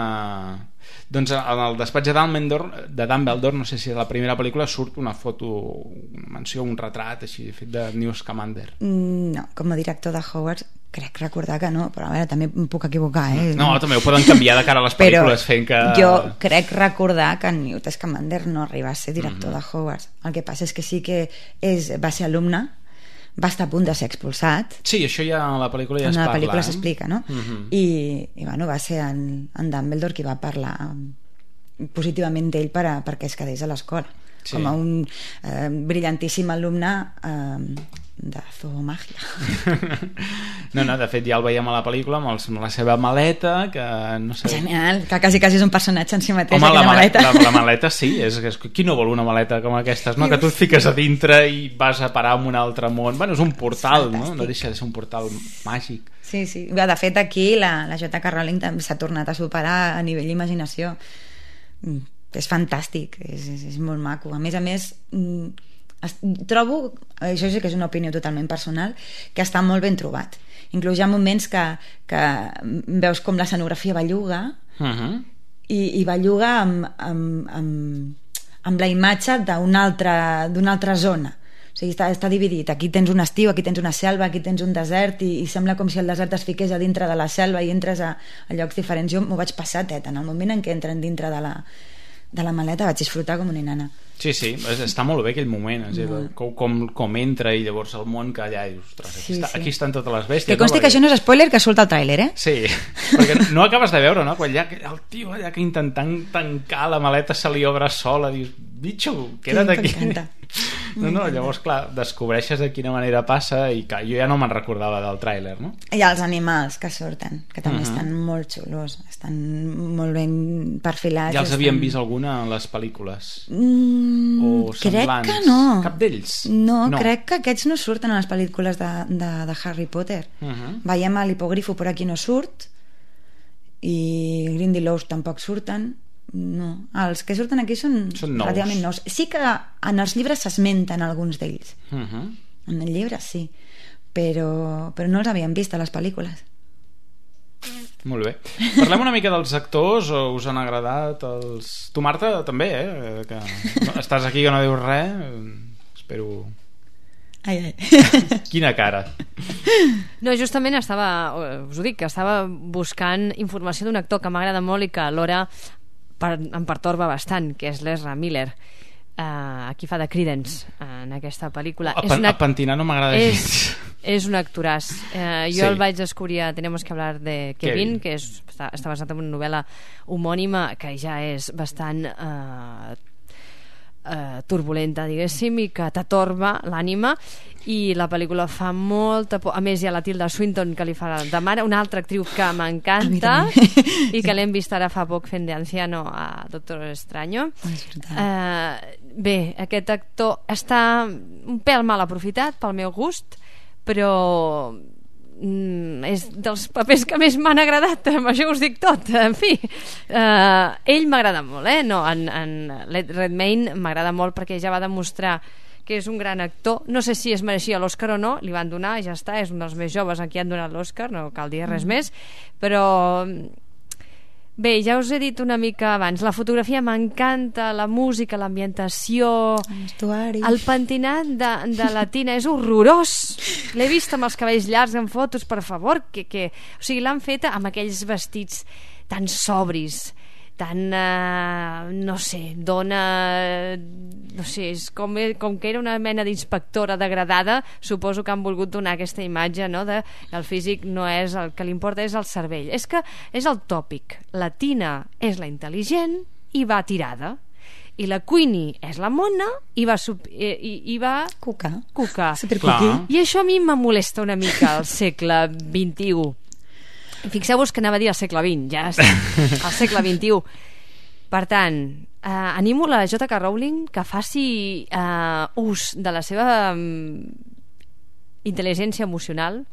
Doncs en el despatx de Dumbledore, de Dumbledore, no sé si a la primera pel·lícula surt una foto, una menció, un retrat així fet de Newt Scamander. Mm, no, com a director de Hogwarts crec recordar que no, però a veure, també em puc equivocar eh? no, també ho poden canviar de cara a les pel·lícules fent que... jo crec recordar que Newt Scamander no arriba a ser director mm -hmm. de Hogwarts el que passa és que sí que és, va ser alumne va estar a punt de ser expulsat sí, això ja a la pel·lícula ja en es la parla pel·lícula eh? s'explica no? Uh mhm. -huh. I, i bueno, va ser en, en Dumbledore qui va parlar positivament d'ell per a, perquè es quedés a l'escola sí. com a un eh, brillantíssim alumne eh, de zoomagia no, no, de fet ja el veiem a la pel·lícula amb, els, amb la seva maleta que no sé... genial, que quasi quasi és un personatge en si mateix Home, la maleta. La, la maleta sí, és, és, qui no vol una maleta com aquestes, no? que tu et fiques a dintre i vas a parar en un altre món bueno, és un portal, no? no deixa de ser un portal màgic Sí, sí. De fet, aquí la, la J.K. Rowling s'ha tornat a superar a nivell d'imaginació. Mm, és fantàstic, és, és, és molt maco. A més a més, mm, trobo, això sí que és una opinió totalment personal, que està molt ben trobat. Inclús hi ha moments que, que veus com l'escenografia belluga uh -huh. i, i belluga amb, amb, amb, amb la imatge d'una altra, altra zona. O sigui, està, està dividit. Aquí tens un estiu, aquí tens una selva, aquí tens un desert i, i sembla com si el desert es fiqués a dintre de la selva i entres a, a llocs diferents. Jo m'ho vaig passar, tet, en el moment en què entren dintre de la, de la maleta vaig disfrutar com una nana Sí, sí, està molt bé aquell moment és dir, com, com, com entra i llavors el món que allà ostres, aquí, sí, està, sí. aquí estan totes les bèsties que consti no? que això no és spoiler que surt el tràiler eh? sí, <laughs> perquè no acabes de veure no? quan ja, el tio allà que intentant tancar la maleta se li obre sola dius, bitxo, queda't aquí <laughs> no, no, llavors clar, descobreixes de quina manera passa i que jo ja no me'n recordava del tràiler no? i els animals que surten que també uh mhm. -huh. estan molt xulos estan molt ben perfilats ja els estan... havíem vist alguna a les pel·lícules mm, o crec que no cap d'ells? No, no, crec que aquests no surten a les pel·lícules de, de, de Harry Potter uh mhm. -huh. veiem l'hipogrifo per aquí no surt i Grindylows tampoc surten no, els que surten aquí són, són nous. relativament nous. Sí que en els llibres s'esmenten alguns d'ells. Uh mhm. -huh. En el llibre sí, però, però no els havíem vist a les pel·lícules. Molt bé. Parlem una mica dels actors, o us han agradat els... Tu, Marta, també, eh? Que estàs aquí que no dius res. Espero... Ai, ai. <laughs> Quina cara. No, justament estava, us ho dic, que estava buscant informació d'un actor que m'agrada molt i que alhora per, em pertorba bastant, que és l'Ezra Miller. Uh, aquí fa de Credence uh, en aquesta pel·lícula a, és una... a pentinar no m'agrada és, és un actoràs uh, jo sí. el vaig descobrir a Tenemos que hablar de Kevin, Kevin. que és, està, està basat en una novel·la homònima que ja és bastant uh, uh, turbulenta, diguéssim, i que t'atorba l'ànima. I la pel·lícula fa molta por. A més hi ha la Tilda Swinton que li fa de mare una altra actriu que m'encanta i que l'hem vist ara fa poc fent d'anciano a Doctor Extraño uh, bé, aquest actor està un pèl mal aprofitat pel meu gust però mm, és dels papers que més m'han agradat <laughs> amb això us dic tot en fi, uh, ell m'agrada molt eh? no, en, en Redmayne m'agrada molt perquè ja va demostrar que és un gran actor. No sé si es mereixia l'Oscar o no, li van donar, ja està, és un dels més joves a qui han donat l'Oscar, no cal dir res mm. més, però Bé, ja us he dit una mica abans, la fotografia m'encanta, la música, l'ambientació... El pentinat de, de la Tina és horrorós. L'he vist amb els cabells llargs en fotos, per favor. Que, que... O sigui, l'han fet amb aquells vestits tan sobris, tan, eh, no sé, dona... No sé, és com, com que era una mena d'inspectora degradada, suposo que han volgut donar aquesta imatge, no?, de que el físic no és el que li importa, és el cervell. És que és el tòpic. La Tina és la intel·ligent i va tirada i la Queenie és la mona i va, sub, i, i, i va cucar, cucar. i això a mi me molesta una mica al segle XXI Fixeu-vos que anava a dir al segle XX, ja al <laughs> segle XXI. Per tant, eh, animo la J.K. Rowling que faci eh, ús de la seva um, intel·ligència emocional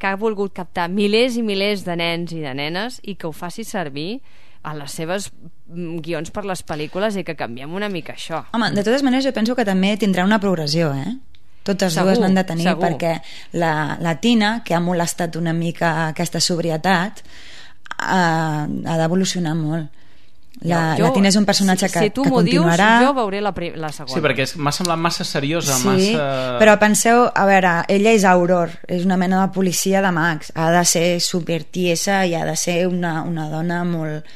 que ha volgut captar milers i milers de nens i de nenes i que ho faci servir a les seves mm, guions per les pel·lícules i que canviem una mica això. Home, de totes maneres jo penso que també tindrà una progressió, eh? Totes segur, dues n'han de tenir segur. perquè la, la Tina, que ha molestat una mica aquesta sobrietat eh, ha d'evolucionar molt. La, jo, la Tina és un personatge si, que, si tu que continuarà dius, jo veuré la, la segona. Sí, perquè m'ha semblat massa seriosa sí, massa... però penseu, a veure ella és Auror, és una mena de policia de Max. Ha de ser supertiesa i ha de ser una, una dona molt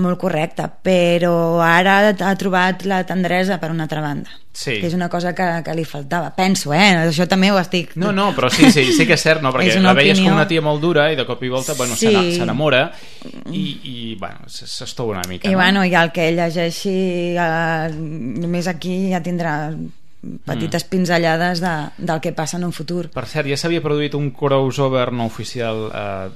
molt correcta, però ara ha trobat la tendresa per una altra banda sí. que és una cosa que, que li faltava penso, eh? això també ho estic no, no, però sí, sí, sí que és cert no? <laughs> perquè la veies opinió... com una tia molt dura i de cop i volta bueno, sí. s'enamora i, i bueno, s'estova una mica i no? bueno, i el que ell llegeixi eh, només aquí ja tindrà petites mm. pinzellades de, del que passa en un futur. Per cert, ja s'havia produït un crossover no oficial eh,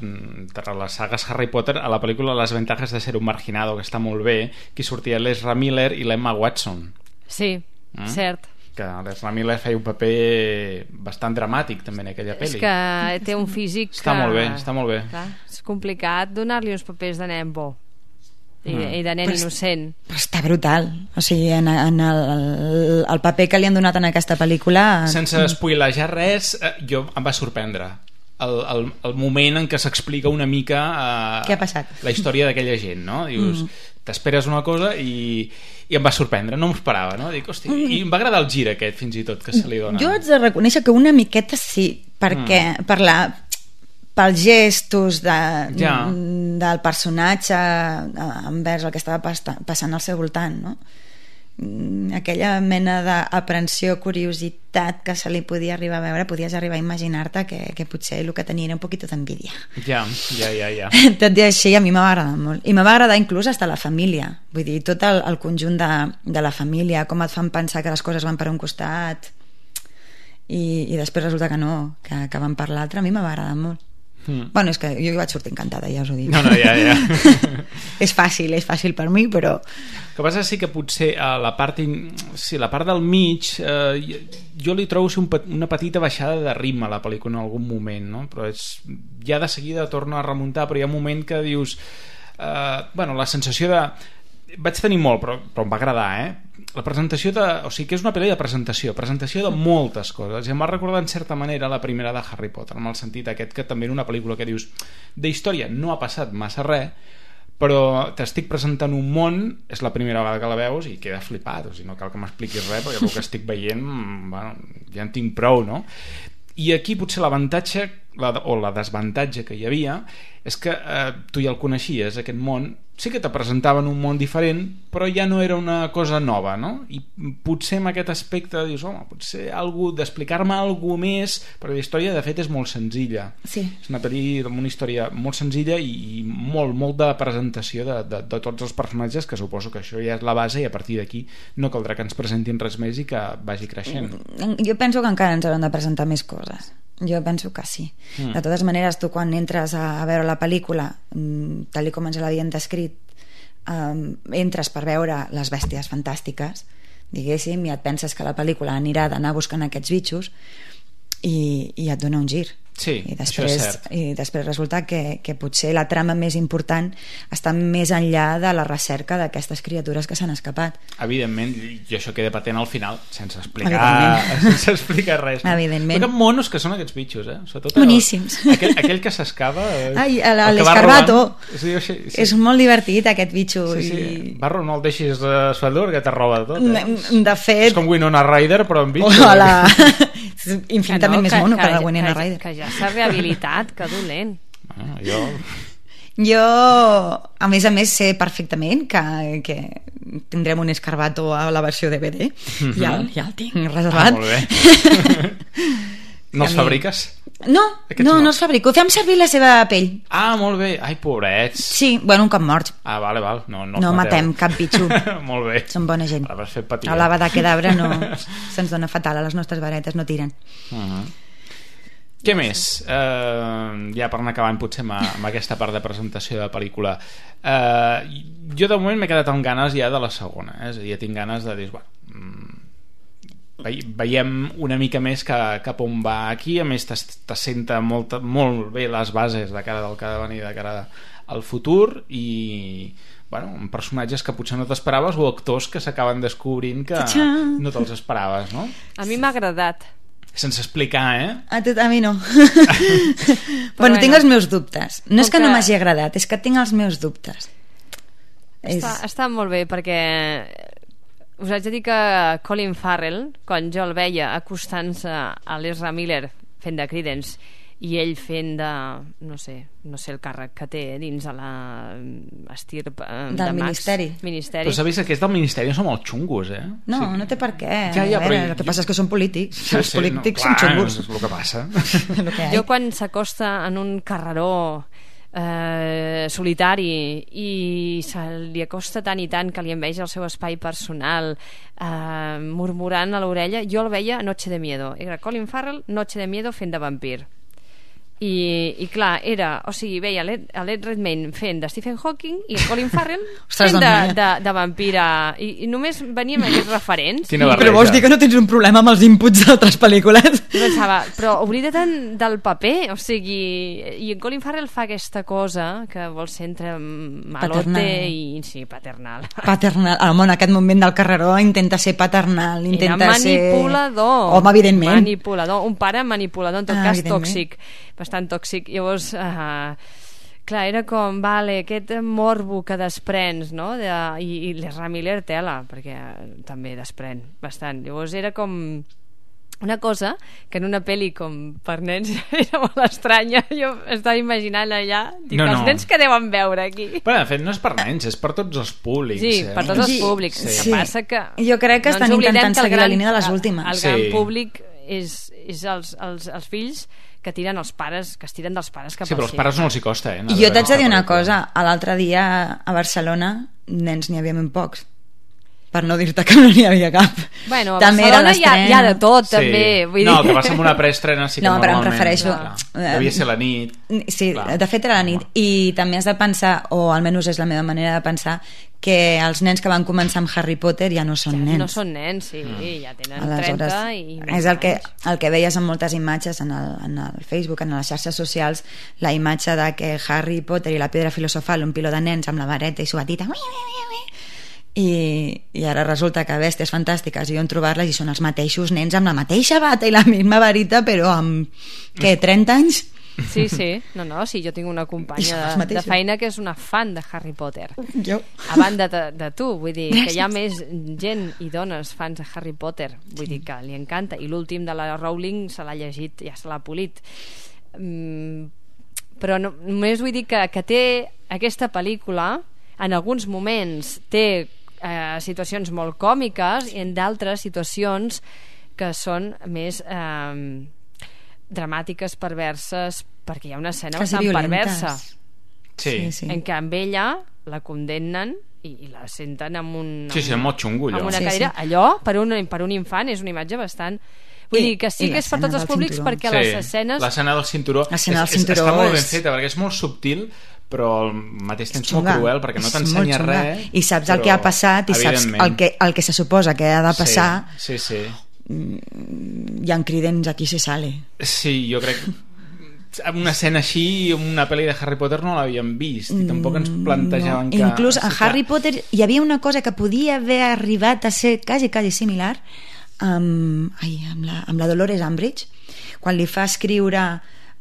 de les sagues Harry Potter a la pel·lícula Les ventajas de ser un marginado, que està molt bé, que sortia l'Ezra Miller i l'Emma Watson. Sí, mm? cert que l'Ezra Miller feia un paper bastant dramàtic també en aquella pel·li. És que té un físic està que... molt bé, està molt bé. Clar, és complicat donar-li uns papers de nen bo i, mm. i de nen però innocent però està brutal o sigui, en, en el, el, el paper que li han donat en aquesta pel·lícula sense spoilejar res eh, jo em va sorprendre el, el, el moment en què s'explica una mica eh, què ha passat? la història d'aquella gent no? dius, mm. t'esperes una cosa i, i em va sorprendre, no m'ho esperava no? Dic, hosti, mm. i em va agradar el gir aquest fins i tot que se li dona jo haig de reconèixer que una miqueta sí perquè mm. per la pels gestos de, ja. del personatge eh, envers el que estava passant al seu voltant no? Mm, aquella mena d'aprensió, curiositat que se li podia arribar a veure, podies arribar a imaginar-te que, que potser el que tenia era un poquito d'envidia. Ja, ja, ja, ja. <laughs> Tot i així, a mi m'ha agradat molt. I m'ha agradar inclús hasta la família. Vull dir, tot el, el conjunt de, de la família, com et fan pensar que les coses van per un costat i, i després resulta que no, que, que van per l'altre, a mi m'ha agradat molt. Mm. Bueno, és que jo hi vaig sortir encantada, ja us ho dic. No, no, ja, ja. <laughs> és fàcil, és fàcil per mi, però... El que passa sí que potser a la part, in... sí, la part del mig eh, jo li trobo un pet... una petita baixada de ritme a la pel·lícula en algun moment, no? però és... ja de seguida torna a remuntar, però hi ha un moment que dius... Eh, bueno, la sensació de vaig tenir molt, però, però em va agradar, eh? La presentació de... O sigui que és una pel·li de presentació, presentació de moltes coses. I em va recordar en certa manera la primera de Harry Potter, en el sentit aquest que també era una pel·lícula que dius de història no ha passat massa res, però t'estic presentant un món, és la primera vegada que la veus i queda flipat, o sigui, no cal que m'expliquis res perquè el que estic veient, bueno, ja en tinc prou, no? I aquí potser l'avantatge la, o la desavantatge que hi havia és que eh, tu ja el coneixies, aquest món, sí que te presentaven un món diferent, però ja no era una cosa nova, no? I potser en aquest aspecte dius, home, potser algú d'explicar-me alguna més, però la història de fet és molt senzilla. Sí. És una, una història molt senzilla i, i molt, molt de presentació de, de, de tots els personatges, que suposo que això ja és la base i a partir d'aquí no caldrà que ens presentin res més i que vagi creixent. Jo penso que encara ens hauran de presentar més coses jo penso que sí. Mm. De totes maneres, tu quan entres a, a veure la pel·lícula, mm, tal com ens l'havien descrit, um, entres per veure les bèsties fantàstiques, diguéssim, i et penses que la pel·lícula anirà d'anar buscant aquests bitxos i, i et dona un gir Sí, I després, això és cert. I després resulta que, que potser la trama més important està més enllà de la recerca d'aquestes criatures que s'han escapat. Evidentment, i això queda patent al final, sense explicar, <laughs> sense explicar res. No? Evidentment. Però que monos que són aquests bitxos, eh? Sobretot Boníssims. <laughs> Aquell, aquell que s'escava... eh, Ai, el que va l'escarbato. Sí, sí, sí. És molt divertit, aquest bitxo. Sí, sí. I... Barro, no el deixis de Svaldur, que te roba tot. Eh? De fet... És com Winona Ryder, però amb bitxos. Hola. És <laughs> infinitament més mono que, la Winona que, Ryder. Que ja s'ha rehabilitat, que dolent. Ah, jo... Jo, a més a més, sé perfectament que, que tindrem un escarbato a la versió DVD. Mhm. ja, ja el tinc Ah, reservat. molt bé. <laughs> no els fabriques? No, Aquests no, no. no els fabrico. Fem servir la seva pell. Ah, molt bé. Ai, pobrets. Sí, bueno, un cop morts. Ah, vale, val. No, no, No matem cap bitxo. <laughs> molt bé. Són bona gent. Ara vas fer patir. A l'ava de cadàver no <laughs> se'ns dona fatal, a les nostres varetes no tiren. Uh -huh. Què més? Uh, ja per anar acabant potser amb, amb aquesta part de presentació de la pel·lícula uh, jo de moment m'he quedat amb ganes ja de la segona eh? és a dir, ja tinc ganes de dir bueno, mm, ve veiem una mica més que, cap on va aquí a més t'assenta molt, molt bé les bases de cara del que ha de venir de cara al futur i bueno, personatges que potser no t'esperaves o actors que s'acaben descobrint que no te'ls esperaves no? A mi m'ha agradat. Sense explicar, eh? A, tu, a mi no. <laughs> bueno, tinc bueno. els meus dubtes. No és Com que no que- m'hagi agradat, és que tinc els meus dubtes. Està, està molt bé perquè us haig de dir que Colin Farrell, quan jo el veia acostant-se a l'Ezra Miller fent de Credence i ell fent de, no sé, no sé el càrrec que té dins de la estirp eh, Del de Max. ministeri. ministeri. Però sabeu que aquests del Ministeri són molt xungos, eh? No, no té per què. Ja, ja, veure, però- el que passa és que són polítics. Sí, els sí, polítics no, són clar, xungos. És el que passa. <laughs> El que. Jo quan s'acosta en un carreró eh, solitari i se li acosta tant i tant que li enveja el seu espai personal eh, murmurant a l'orella jo el veia a Noche de Miedo era Colin Farrell, Noche de Miedo fent de vampir i, i clar, era, o sigui, veia l'Ed l'Ed Redmayne fent de Stephen Hawking i Colin Farrell <laughs> Ostres, fent de, doncs, de, de vampira i, i només venia amb aquests referents Quina barreja. Però vols dir que no tens un problema amb els inputs d'altres pel·lícules? pensava, però oblida tant del paper, o sigui, i en Colin Farrell fa aquesta cosa que vol ser entre malote Paternal. i sí, paternal. Paternal. Home, en aquest moment del carreró intenta ser paternal, intenta Era manipulador. ser... Home, evidentment. Manipulador, un pare manipulador, en tot Ah, cas tòxic, bastant tòxic. Llavors, uh, clar, era com, vale, aquest morbo que desprens, no? De, I i l'Ezra Miller tela, perquè també desprèn bastant. Llavors era com una cosa que en una pel·li com per nens <laughs> era molt estranya jo estava imaginant allà dic, No, els no. nens que deuen veure aquí Però, de fet, no és per nens, és per tots els públics. Sí, eh? per tots els públics. sí. El que passa que... Jo crec que no estan intentant que el seguir la gran- línia de les el- últimes. El gran Sí. públic és, és els, els, els fills que tiren els pares, que es tiren dels pares cap Sí, però els pares no els hi costa, eh? anar I jo t'haig de dir una cosa, l'altre dia a Barcelona nens n'hi havia ben pocs per no dir-te que no n'hi havia cap Bueno, a També Barcelona hi ha, hi ha de tot, Sí. també. Vull no, dir... que passa <laughs> amb una preestrena sí que No, però em normalment... refereixo- clar, Devia ser la nit. Sí, Clar. de fet era la nit i també has de pensar, o almenys és la meva manera de pensar que els nens que van començar amb Harry Potter ja no són nens No són nens, sí, Mm. ja tenen 30 i... és el que, el que veies en moltes imatges en el, en el Facebook, en les xarxes socials la imatge de que Harry Potter i la pedra filosofal, un piló de nens amb la vareta i suatita ui, ui, ui, ui, i, i ara resulta que bèsties fantàstiques i on trobar-les i són els mateixos nens amb la mateixa bata i la misma varita però amb, què, 30 anys? Sí, sí, no, no, sí, jo tinc una companya de, de feina que és una fan de Harry Potter. Jo. A banda de, de tu, vull dir que hi ha més gent i dones fans de Harry Potter, vull dir que li encanta, i l'últim de la Rowling se l'ha llegit, ja se l'ha polit. mm, però no, només vull dir que, que té aquesta pel·lícula en alguns moments té eh, situacions molt còmiques i en d'altres situacions que són més eh, dramàtiques, perverses perquè hi ha una escena bastant perversa sí. sí, sí. en què amb ella la condemnen i, i la senten amb un sí, sí, amb, molt xungo, amb una sí, cadira sí. allò per un, per un infant és una imatge bastant Vull I, dir que sí que és per tots els públics cinturó. perquè sí, les escenes... L'escena del cinturó, del cinturó és, està molt ben feta perquè és molt subtil però al mateix temps molt cruel perquè no t'ensenya res i saps el que ha passat i saps el que, el que se suposa que ha de passar. sí, sí, sí. Mm, hi ha cridents aquí se sale. Sí, jo crec una escena així una pel·li de Harry Potter no l'havíem vist i tampoc ens mm, plantejaven no. que... Inclús a Harry que... Potter hi havia una cosa que podia haver arribat a ser quasi, quasi similar amb, ai, amb, la, amb la Dolores Umbridge quan li fa escriure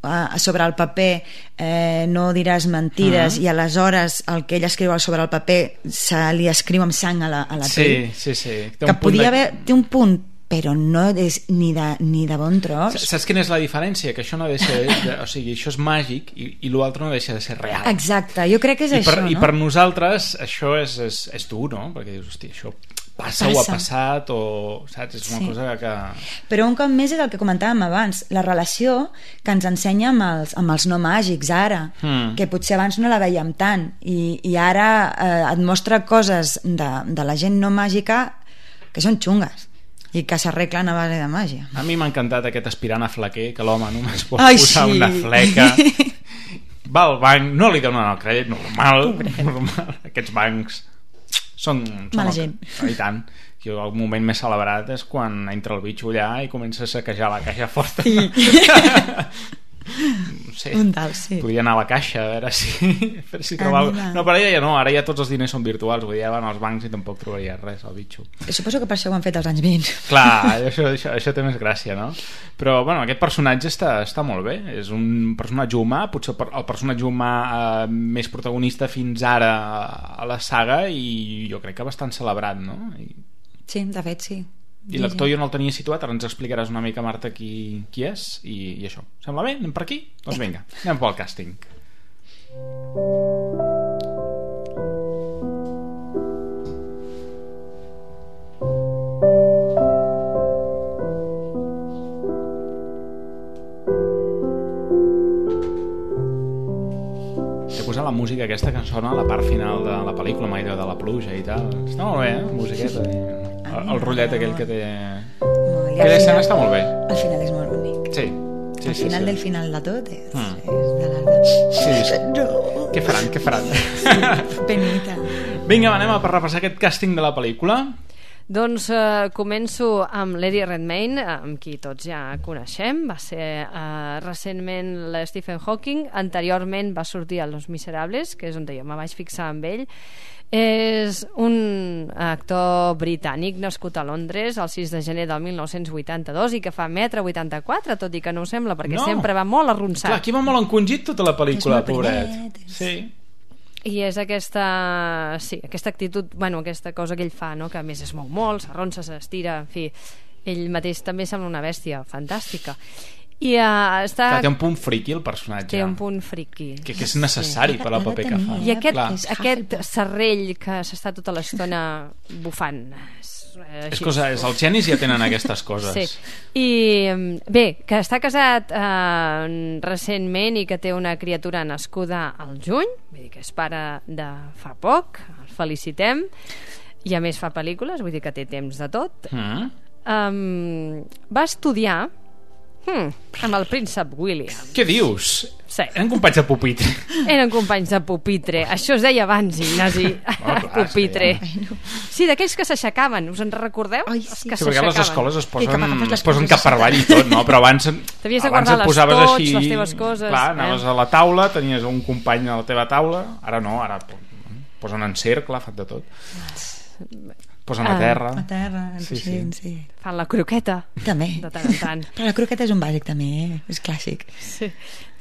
uh, sobre el paper eh, no diràs mentides uh -huh. i aleshores el que ell escriu sobre el paper se li escriu amb sang a la, a la sí, pell sí, sí. Té que podia de... haver té un punt però no és ni de, ni de bon tros. Saps quina és la diferència? Que això no deixa de, o sigui, això és màgic i, i l'altre no deixa de ser real. Exacte, jo crec que és I per, això, no? I per nosaltres això és, és, és dur, no? Perquè dius, hòstia, això passa, passa o ha passat o saps? és una sí. cosa que... Però un cop més és el que comentàvem abans la relació que ens ensenya amb els, amb els no màgics ara mm. que potser abans no la veiem tant i, i ara eh, et mostra coses de, de la gent no màgica que són xungues i que s'arreglen a base de màgia. A mi m'ha encantat aquest aspirant a flaquer, que l'home només pot Ai, posar sí. una fleca. <laughs> Va al banc, no li donen el crèdit normal, normal. Aquests bancs són... són Mala el, gent. I tant. Jo, el moment més celebrat és quan entra el bitxo allà i comença a saquejar la caixa forta. Sí. <laughs> sí. un dalt, sí. Podria anar a la caixa a veure si, <laughs> a veure si trobava... No, però ara ja no, ara ja tots els diners són virtuals, vull dir, ja van als bancs i tampoc trobaria res, el bitxo. Suposo que per això ho han fet als anys 20. <laughs> Clar, això, això, això té més gràcia, no? Però, bueno, aquest personatge està, està molt bé, és un personatge humà, potser el personatge humà eh, més protagonista fins ara a la saga i jo crec que bastant celebrat, no? I... Sí, de fet, sí i l'actor jo no el tenia situat, ara ens explicaràs una mica, Marta, qui, qui és i, i això. Sembla bé? Anem per aquí? Doncs vinga, anem pel càsting. La música aquesta que sona a la part final de la pel·lícula, mai de la pluja i tal. Està molt bé, eh? Musiqueta. I el, el rotllet aquell que té... No, Aquella escena està molt bé. Al final és molt bonic. Sí. Sí, al sí, final sí. del final de tot és, mm. és de l'Alba. Sí, <laughs> sí. No. Què faran, què faran? Sí, penita. Vinga, anem a repassar aquest càsting de la pel·lícula. Doncs eh, començo amb Lady Redmayne, amb qui tots ja coneixem. Va ser eh, recentment la Stephen Hawking, anteriorment va sortir a Los Miserables, que és on jo me vaig fixar amb ell, és un actor britànic nascut a Londres el 6 de gener del 1982 i que fa metre 84, tot i que no ho sembla perquè no. sempre va molt arronsat. Clar, aquí va molt encongit tota la pel·lícula, pobret. Sí. I és aquesta, sí, aquesta actitud, bueno, aquesta cosa que ell fa, no? que a més es mou molt, s'arronsa, s'estira, en fi, ell mateix també sembla una bèstia fantàstica i uh, està... Clar, té un punt friqui el personatge té un punt friqui que, que és necessari sí. per al paper que fa i aquest, Clar. aquest serrell que s'està tota l'estona bufant és, és, cosa, és els genis ja tenen aquestes coses sí. i bé, que està casat eh, recentment i que té una criatura nascuda al juny vull dir que és pare de fa poc el felicitem i a més fa pel·lícules, vull dir que té temps de tot mm. um, va estudiar Hmm, amb el príncep William. Què dius? Sí. Eren companys de pupitre. Eren companys de pupitre. Això es deia abans, Ignasi. Oh, <laughs> pupitre. Sí, d'aquells que s'aixecaven. Us en recordeu? Ai, sí. que sí, a les escoles es posen, es posen cap per avall i tot, no? Però abans, abans et posaves tots, així... les teves coses. Clar, anaves eh? a la taula, tenies un company a la teva taula. Ara no, ara posen en cercle, fan de tot. Posen a terra. A terra, sí, sí. sí. Fan la croqueta. També. De tant en tant. Però la croqueta és un bàsic també, eh? és clàssic. Sí.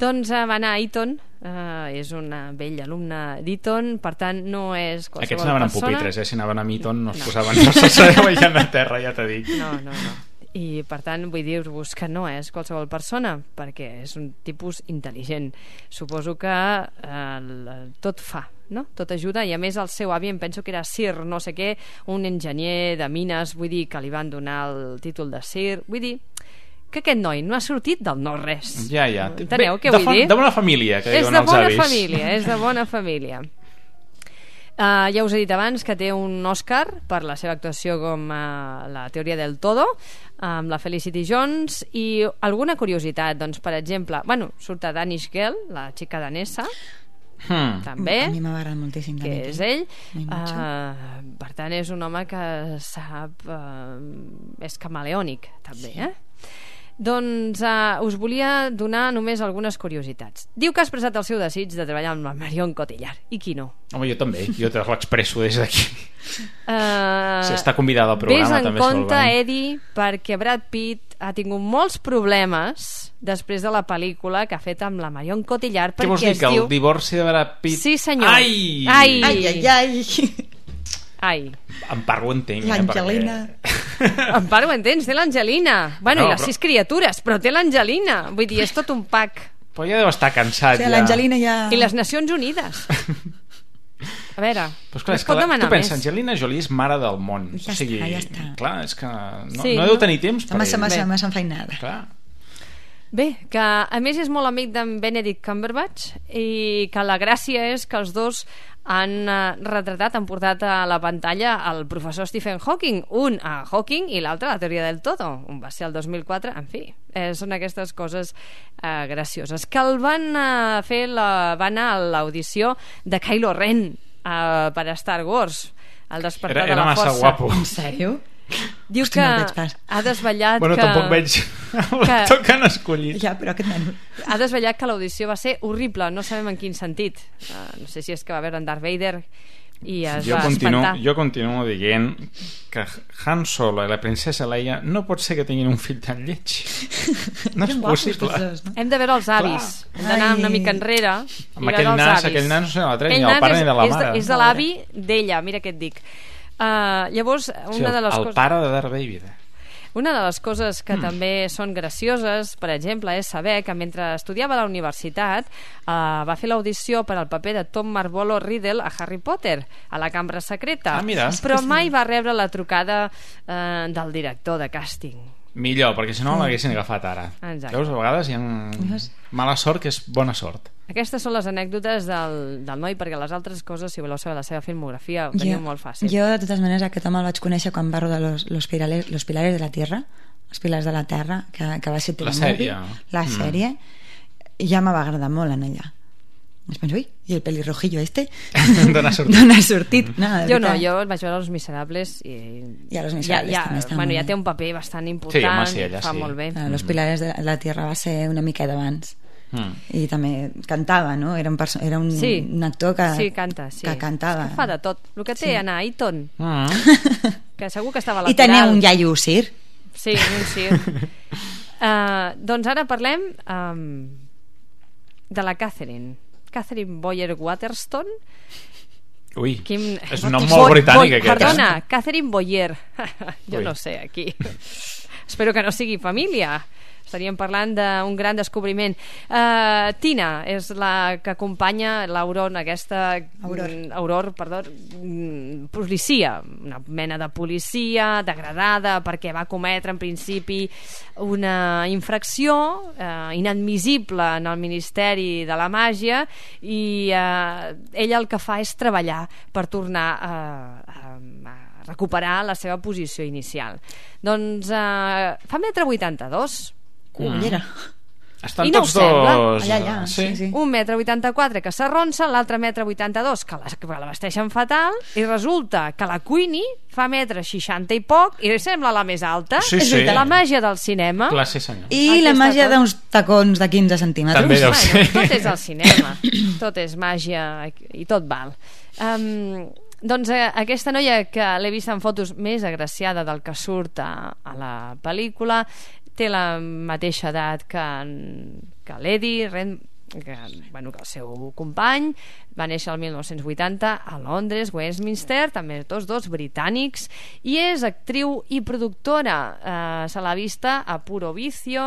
Doncs uh, va anar a Eton, uh, és una vella alumna d'Eton, per tant no és qualsevol Aquests anaven persona. amb pupitres, eh? si anaven a Eton no es no. posaven, no se sabeu a terra, ja t'he dit. No, no, no. I per tant vull dir-vos que no és qualsevol persona perquè és un tipus intel·ligent suposo que eh, tot fa no? tot ajuda i a més el seu avi em penso que era Sir no sé què, un enginyer de mines vull dir que li van donar el títol de Sir vull dir que aquest noi no ha sortit del no-res. Ja, ja. Enteneu Bé, què de vull dir? de bona família, que És diuen de els bona avis. família, és de bona família. Uh, ja us he dit abans que té un Oscar per la seva actuació com uh, la teoria del todo amb la Felicity Jones i alguna curiositat, doncs per exemple bueno, surt a Danish Girl, la xica danesa Hmm. també A mi m'agrada moltíssim. que és ell uh, per tant és un home que sap uh, és camaleònic també eh? Doncs uh, us volia donar només algunes curiositats diu que ha expressat el seu desig de treballar amb la Marion Cotillard i qui no? Home, jo també, jo te l'expresso des d'aquí. Uh, Si està convidada al programa, Ves en també, si vol compte. Eddie, perquè Brad Pitt ha tingut molts problemes després de la pel·lícula que ha fet amb la Marion Cotillard Què vols dir, que diu... el divorci de Brad Pitt... Sí, senyor. Ai! Ai! Ai, ai, ai. Ai. En part ho entenc, eh, L'Angelina. perquè... <laughs> En part ho entens, té l'Angelina. Bueno, No, i les però- sis criatures, però té l'Angelina. Vull dir, és tot un pack. Però ja deu estar cansat, O sigui, ja. l'Angelina ja... I les Nacions Unides. <laughs> A veure, Però esclar, no es pot demanar tu pensa, més. Angelina Jolie és mare del món. Ja o sigui, està, ja està. Clar, és que no, Sí, no deu no? tenir temps Està per massa, ell. massa, Bé. massa enfeinada. Clar. Bé, que a més és molt amic d'en Benedict Cumberbatch i que la gràcia és que els dos han eh, retratat, han portat a la pantalla el professor Stephen Hawking, un a Hawking i l'altre a la teoria del todo, un va ser el 2004, en fi, eh, són aquestes coses eh, gracioses. Que el van eh, fer, la, va anar a l'audició de Kylo Ren eh, per a Star Wars, el despertar Era, era de la massa força. guapo. En sèrio? Diu Hosti, no que pas. ha desvetllat Bueno, que... tampoc veig l'actor <laughs> que han escollit. Ja, però aquest nen... ha desvetllat que l'audició va ser horrible, no sabem en quin sentit. Uh, no sé si és que va veure en Darth Vader i es Jo va continuo, espantar. jo continuo dient que Han Solo i la princesa Leia no pot ser que tinguin un fill tan lleig. <laughs> No és possible. tots dos, no? Hem de veure els avis. Hem d'anar una mica enrere Amb i veure els nas, avis. aquell nas no sé, la tren, Aquell ni pare és, ni de la és mare. És de l'avi d'ella, mira què et dic. Uh, llavors, O una de el, les el coses... pare de Darth Vader. Una de les coses que mm. també són gracioses, per exemple, és saber que mentre estudiava a la universitat eh, va fer l'audició per al paper de Tom Marvolo Riddle a Harry Potter, a la cambra secreta. Ah, mira. Però <laughs> mai va rebre la trucada eh, del director de càsting. Millor, perquè si no l'haguessin agafat ara. Exacte. Veus, a vegades hi ha mala sort que és bona sort. Aquestes són les anècdotes del, del noi, perquè les altres coses, si voleu saber la seva filmografia, ho teniu molt fàcil. Jo, de totes maneres, aquest home el vaig conèixer quan va rodar los, los, pilares, los pilares de la Tierra, els pilars de la Terra, que, que va ser La sèrie. La Mm. sèrie, i ja me va agradar molt en ella. Es penso, ui, i el pelirrojillo este? D'on ha sortit? D'on ha sortit? No, de Jo no, jo vaig veure Los Miserables i... I a Los Miserables ja, també ja, està bueno, molt ja té un paper bastant important, home, sí, ella fa sí. molt bé. Ah, Los pilares de la Tierra va ser una mica d'abans. Mm. I també cantava, no? Era un, perso- era un, Sí. un actor que, Sí, canta, sí. que cantava. És que fa de tot. El que té Sí. anar a Eton, Mm. que segur que estava a I tenia un iaio Sir. Sí, un sí. uh, <laughs> doncs ara parlem um, de la Catherine. Catherine Boyer Waterston. Ui, Quin... és <laughs> un nom molt britànic aquest. Perdona, Catherine Boyer. <laughs> jo Ui. no sé, aquí. <laughs> Espero que no sigui família. Estaríem parlant d'un gran descobriment. Uh, Tina és la que acompanya l'Auron, aquesta... Auror. mm, Auror, perdó, mm, policia, una mena de policia degradada perquè va cometre en principi una infracció eh, inadmissible en el Ministeri de la Màgia i eh, ella el que fa és treballar per tornar a, a, a recuperar la seva posició inicial. Doncs eh, fa metre 82, Cullera. Estan I no tots dos... Allà, allà, eh, sí, sí. un metre 84 que s'arronsa, l'altre metre 82 que la, que la vesteixen fatal i resulta que la Queenie fa metre 60 i poc i sembla la més alta Sí, És sí. la màgia del cinema Clar, sí senyor. I Aquí la màgia tot. d'uns tacons de 15 centímetres. També deu bueno, ser. tot és el <coughs> cinema tot és màgia i tot val um, doncs eh, aquesta noia que l'he vist en fotos més agraciada del que surt a, a la pel·lícula té la mateixa edat que, en- que l'Eddie Ren, que, bueno, que el seu company va néixer el 1980 a Londres, Westminster, també tots dos britànics, i és actriu i productora. Eh, se l'ha vista a Puro Vicio,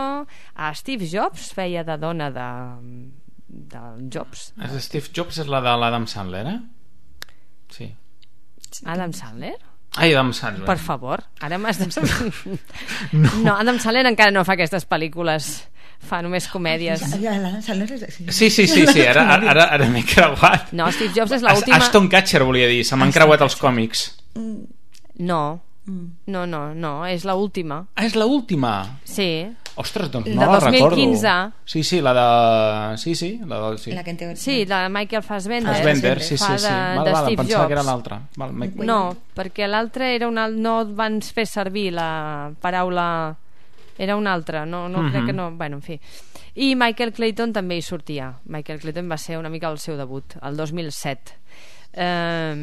a Steve Jobs, feia de dona de, de Jobs. Steve Jobs és la de l'Adam Sandler, eh? Sí. Adam Sandler? Ai, Adam Sandler. Per favor, ara m'has de... <laughs> no. no, Adam Sandler encara no fa aquestes pel·lícules fa només comèdies. Sí, sí, sí, sí ara, ara, ara m'he creuat. No, Steve Jobs és l'última... Aston Catcher, volia dir, se m'han creuat els còmics. No, no, no, no, és l'última. Ah, és l'última? Sí. Ostres, doncs De no la 2015. recordo. Sí, sí, la de... Sí, sí, la de... Sí. La que en té... Sí, la de Michael Fassbender. Fassbender, sí, sí, sí. de, Val, de val, Steve pensava Jobs. que era l'altra. Val, me- No, perquè l'altre era una... no van fer servir la paraula... Era una altra, no, no Mhm. crec que no... Bueno, en fi. I Michael Clayton també hi sortia. Michael Clayton va ser una mica el seu debut, el 2007. Eh,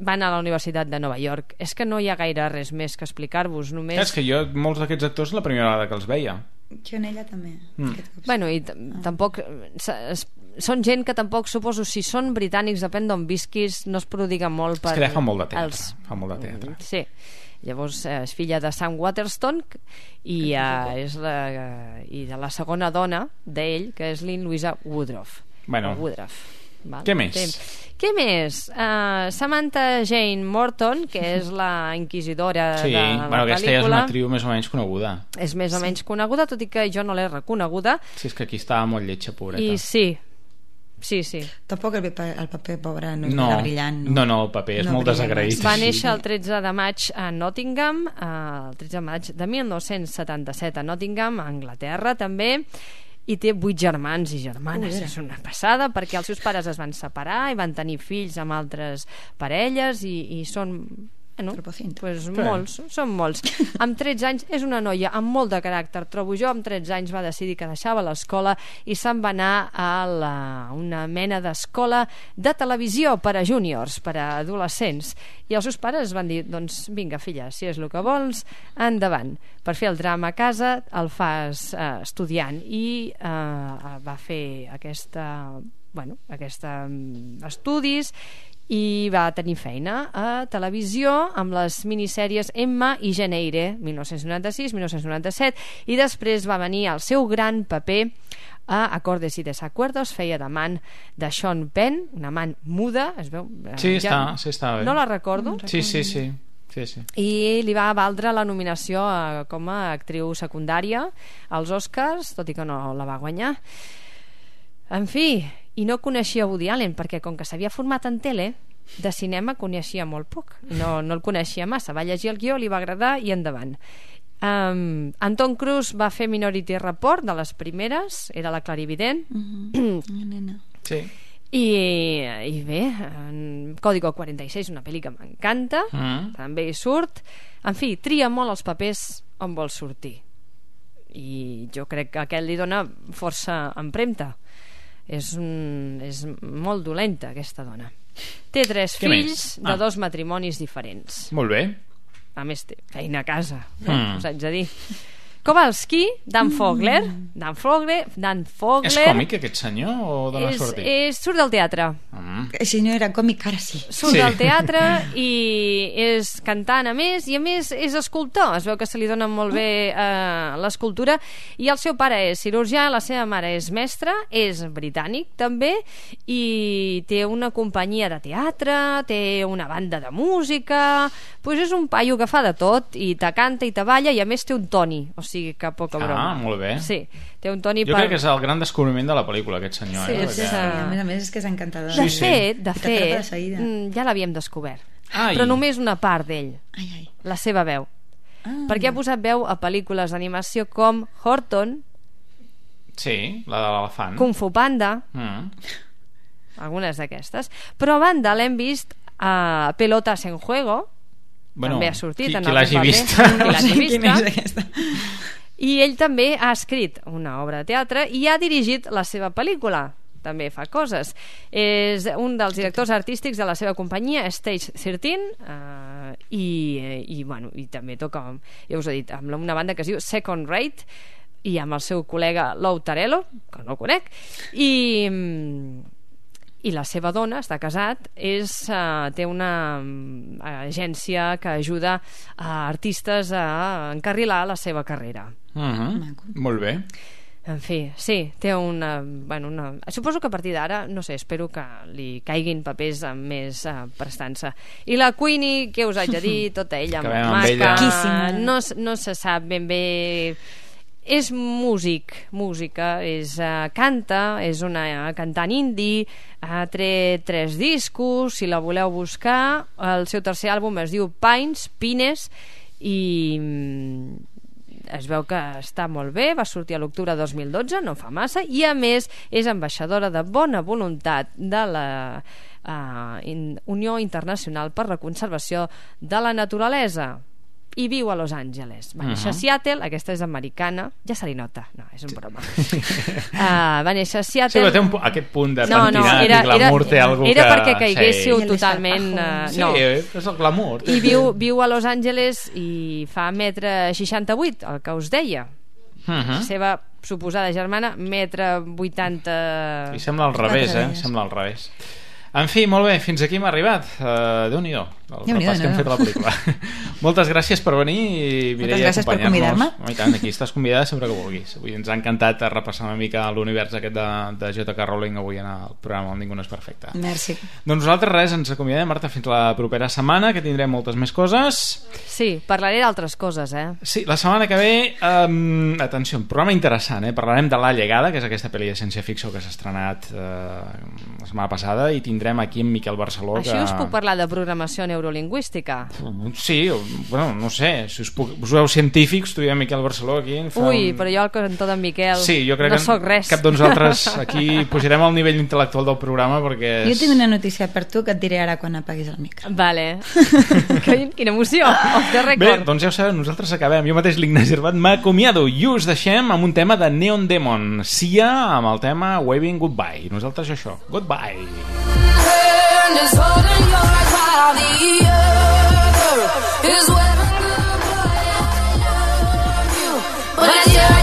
va anar a la Universitat de Nova York. És que no hi ha gaire res més que explicar-vos, només... És que jo, molts d'aquests actors, la primera vegada que els veia. Jo en ella també. Mm. Bueno, i t- tampoc... Són gent que tampoc, suposo, si són britànics, depèn d'on visquis, no es prodiguen molt per... És que fa molt de teatre. Els... Fa molt de teatre. Sí. Llavors eh, és filla de Sam Waterston i, uh, és la, uh, i de la segona dona d'ell, que és Lynn Louisa Woodruff. Bueno. Woodruff. Val? Què més? Té- Què més? Uh, Samantha Jane Morton, que és la inquisidora Sí, de la bueno, aquesta ja és una actriu més o menys coneguda. és més o menys coneguda, tot i que jo no l'he reconeguda. Sí, és que aquí estava molt lletja, pobreta. I sí, sí, sí. Tampoc el, paper- el paper pobre no és No, brillant. no, no, el paper és molt brilla desagraït. Va néixer el 13 de maig a Nottingham, eh, el 13 de maig de 1977 a Nottingham, a Anglaterra també, i té vuit germans i germanes. Ui, és una passada, perquè els seus pares es van separar i van tenir fills amb altres parelles i, i són Bueno, pues molts, són molts. Amb 13 anys és una noia amb molt de caràcter, trobo jo. Amb 13 anys va decidir que deixava l'escola i se'n va anar a la, una mena d'escola de televisió per a júniors, per a adolescents. I els seus pares van dir, doncs vinga, filla, si és el que vols, endavant. Per fer el drama a casa el fas eh, estudiant i eh, va fer aquesta, bueno, aquesta mm, estudis i va tenir feina a televisió amb les minissèries Emma i Geneire 1996-1997 i després va venir el seu gran paper a Acordes i Desacuerdos feia d'amant de Sean Penn una amant muda es veu, eh, Sí, està, sí, està bé. no la recordo Sí, sí, sí. sí, sí. i li va valdre la nominació a, com a actriu secundària als Oscars, tot i que no la va guanyar. En fi, i no coneixia Woody Allen, perquè com que s'havia format en tele, de cinema coneixia molt poc. No, no el coneixia massa. Va llegir el guió, li va agradar i endavant. Um, Anton Cruz va fer Minority Report, de les primeres, era la clarivident. Mhm. nena. Sí. I, i bé, en Código 46, una pel·li que m'encanta, Mm. també hi surt. En fi, tria molt els papers on vol sortir. I jo crec que aquest li dona força empremta. És, un, és molt dolenta, aquesta dona. Té tres Què fills més? de Ah. dos matrimonis diferents. Molt bé. A més, té feina a casa, eh? Mm. us haig de dir. Kowalski, Dan Fogler, Dan Fogler, Dan Fogler... És còmic aquest senyor o dona és, sortir? és, surt del teatre. Mm. Si no era còmic, ara sí. Surt Sí. del teatre <laughs> i és cantant a més i a més és escultor. Es veu que se li dona molt bé eh, l'escultura i el seu pare és cirurgià, la seva mare és mestra, és britànic també i té una companyia de teatre, té una banda de música, pues és un paio que fa de tot i te canta i te balla i a més té un Toni, o sigui que poca Ah, broma. molt bé. Sí, té un Toni Jo per... crec que és el gran descobriment de la pel·lícula, aquest senyor. Sí, eh? sí, Perquè-. A més a més és que és encantador. De Sí, sí. fet, de fet, mm, ja l'havíem descobert. Ai. Però només una part d'ell, Ai, ai. la seva veu. Ah. Perquè ha posat veu a pel·lícules d'animació com Horton, Sí, la de l'elefant. Kung Fu Panda, Mm. algunes d'aquestes. Però a banda l'hem vist a Pelotas en Juego, Bueno, també ha sortit qui, en qui l'hagi paper. vist. Qui l'hagi <laughs> vist, Quina és aquesta? I ell també ha escrit una obra de teatre i ha dirigit la seva pel·lícula també fa coses. És un dels directors artístics de la seva companyia, Stage 13, eh, i, i, bueno, i també toca, ja us he dit, amb una banda que es diu Second Rate, i amb el seu col·lega Lou Tarello, que no el conec, i, i la seva dona, està casat, és, uh, té una uh, agència que ajuda a artistes a encarrilar la seva carrera. Uh -huh. Molt bé. En fi, sí, té una, bueno, una... Suposo que a partir d'ara, no sé, espero que li caiguin papers amb més uh, prestança. I la Queenie, què us haig de dir? Tota ella maca, ella. no, no se sap ben bé és músic, música, és, uh, canta, és una uh, cantant indie, ha tret tres discos, si la voleu buscar, el seu tercer àlbum es diu Pines, Pines, i mm, es veu que està molt bé, va sortir a l'octubre de 2012, no fa massa, i a més és ambaixadora de bona voluntat de la uh, in, Unió Internacional per la Conservació de la Naturalesa i viu a Los Angeles. Va néixer uh -huh. a Seattle, aquesta és americana, ja se li nota, no, és un broma. <laughs> uh, va néixer a Seattle... Sí, però té un, aquest punt de no, pentinat no, era, i glamour, era, té algú era que... perquè caiguéssiu sí. totalment... Uh, sí, no. és el glamour. I viu, viu a Los Angeles i fa metre 68, el que us deia. Uh -huh. La seva suposada germana, metre 80... I sembla al revés, eh? Sembla al revés. En fi, molt bé, fins aquí hem arribat. Uh, Déu-n'hi-do, el Déu repàs que hem fet a la pel·lícula. <laughs> Moltes gràcies per venir i Mireia gràcies per convidar-me. Oh, tant, aquí estàs convidada sempre que vulguis. Avui ens ha encantat repassar una mica l'univers aquest de, de J.K. Rowling avui en el programa on ningú no és perfecte. Merci. Doncs nosaltres res, ens acomiadem, Marta, fins la propera setmana, que tindrem moltes més coses. Sí, parlaré d'altres coses, eh? Sí, la setmana que ve, um, atenció, un programa interessant, eh? Parlarem de La Llegada, que és aquesta pel·li de ciència-ficció que s'ha estrenat eh, la setmana passada i tindrem aquí en Miquel Barceló Així que... us puc parlar de programació neurolingüística? Sí, bueno, no sé si us, puc... us veu científics, tu i Miquel Barceló aquí fa Ui, un... però jo al cantó d'en Miquel sí, jo crec no que sóc res. cap de nosaltres aquí pujarem al nivell intel·lectual del programa perquè... És... Jo tinc una notícia per tu que et diré ara quan apaguis el micro. Vale. <laughs> Quina emoció, off the record. Bé, doncs ja ho sabeu, nosaltres acabem. Jo mateix l'Ignasi Herbat m'acomiado i us deixem amb un tema de Neon Demon. Sia amb el tema Waving Goodbye. Nosaltres això, Goodbye. Is holding your But it's your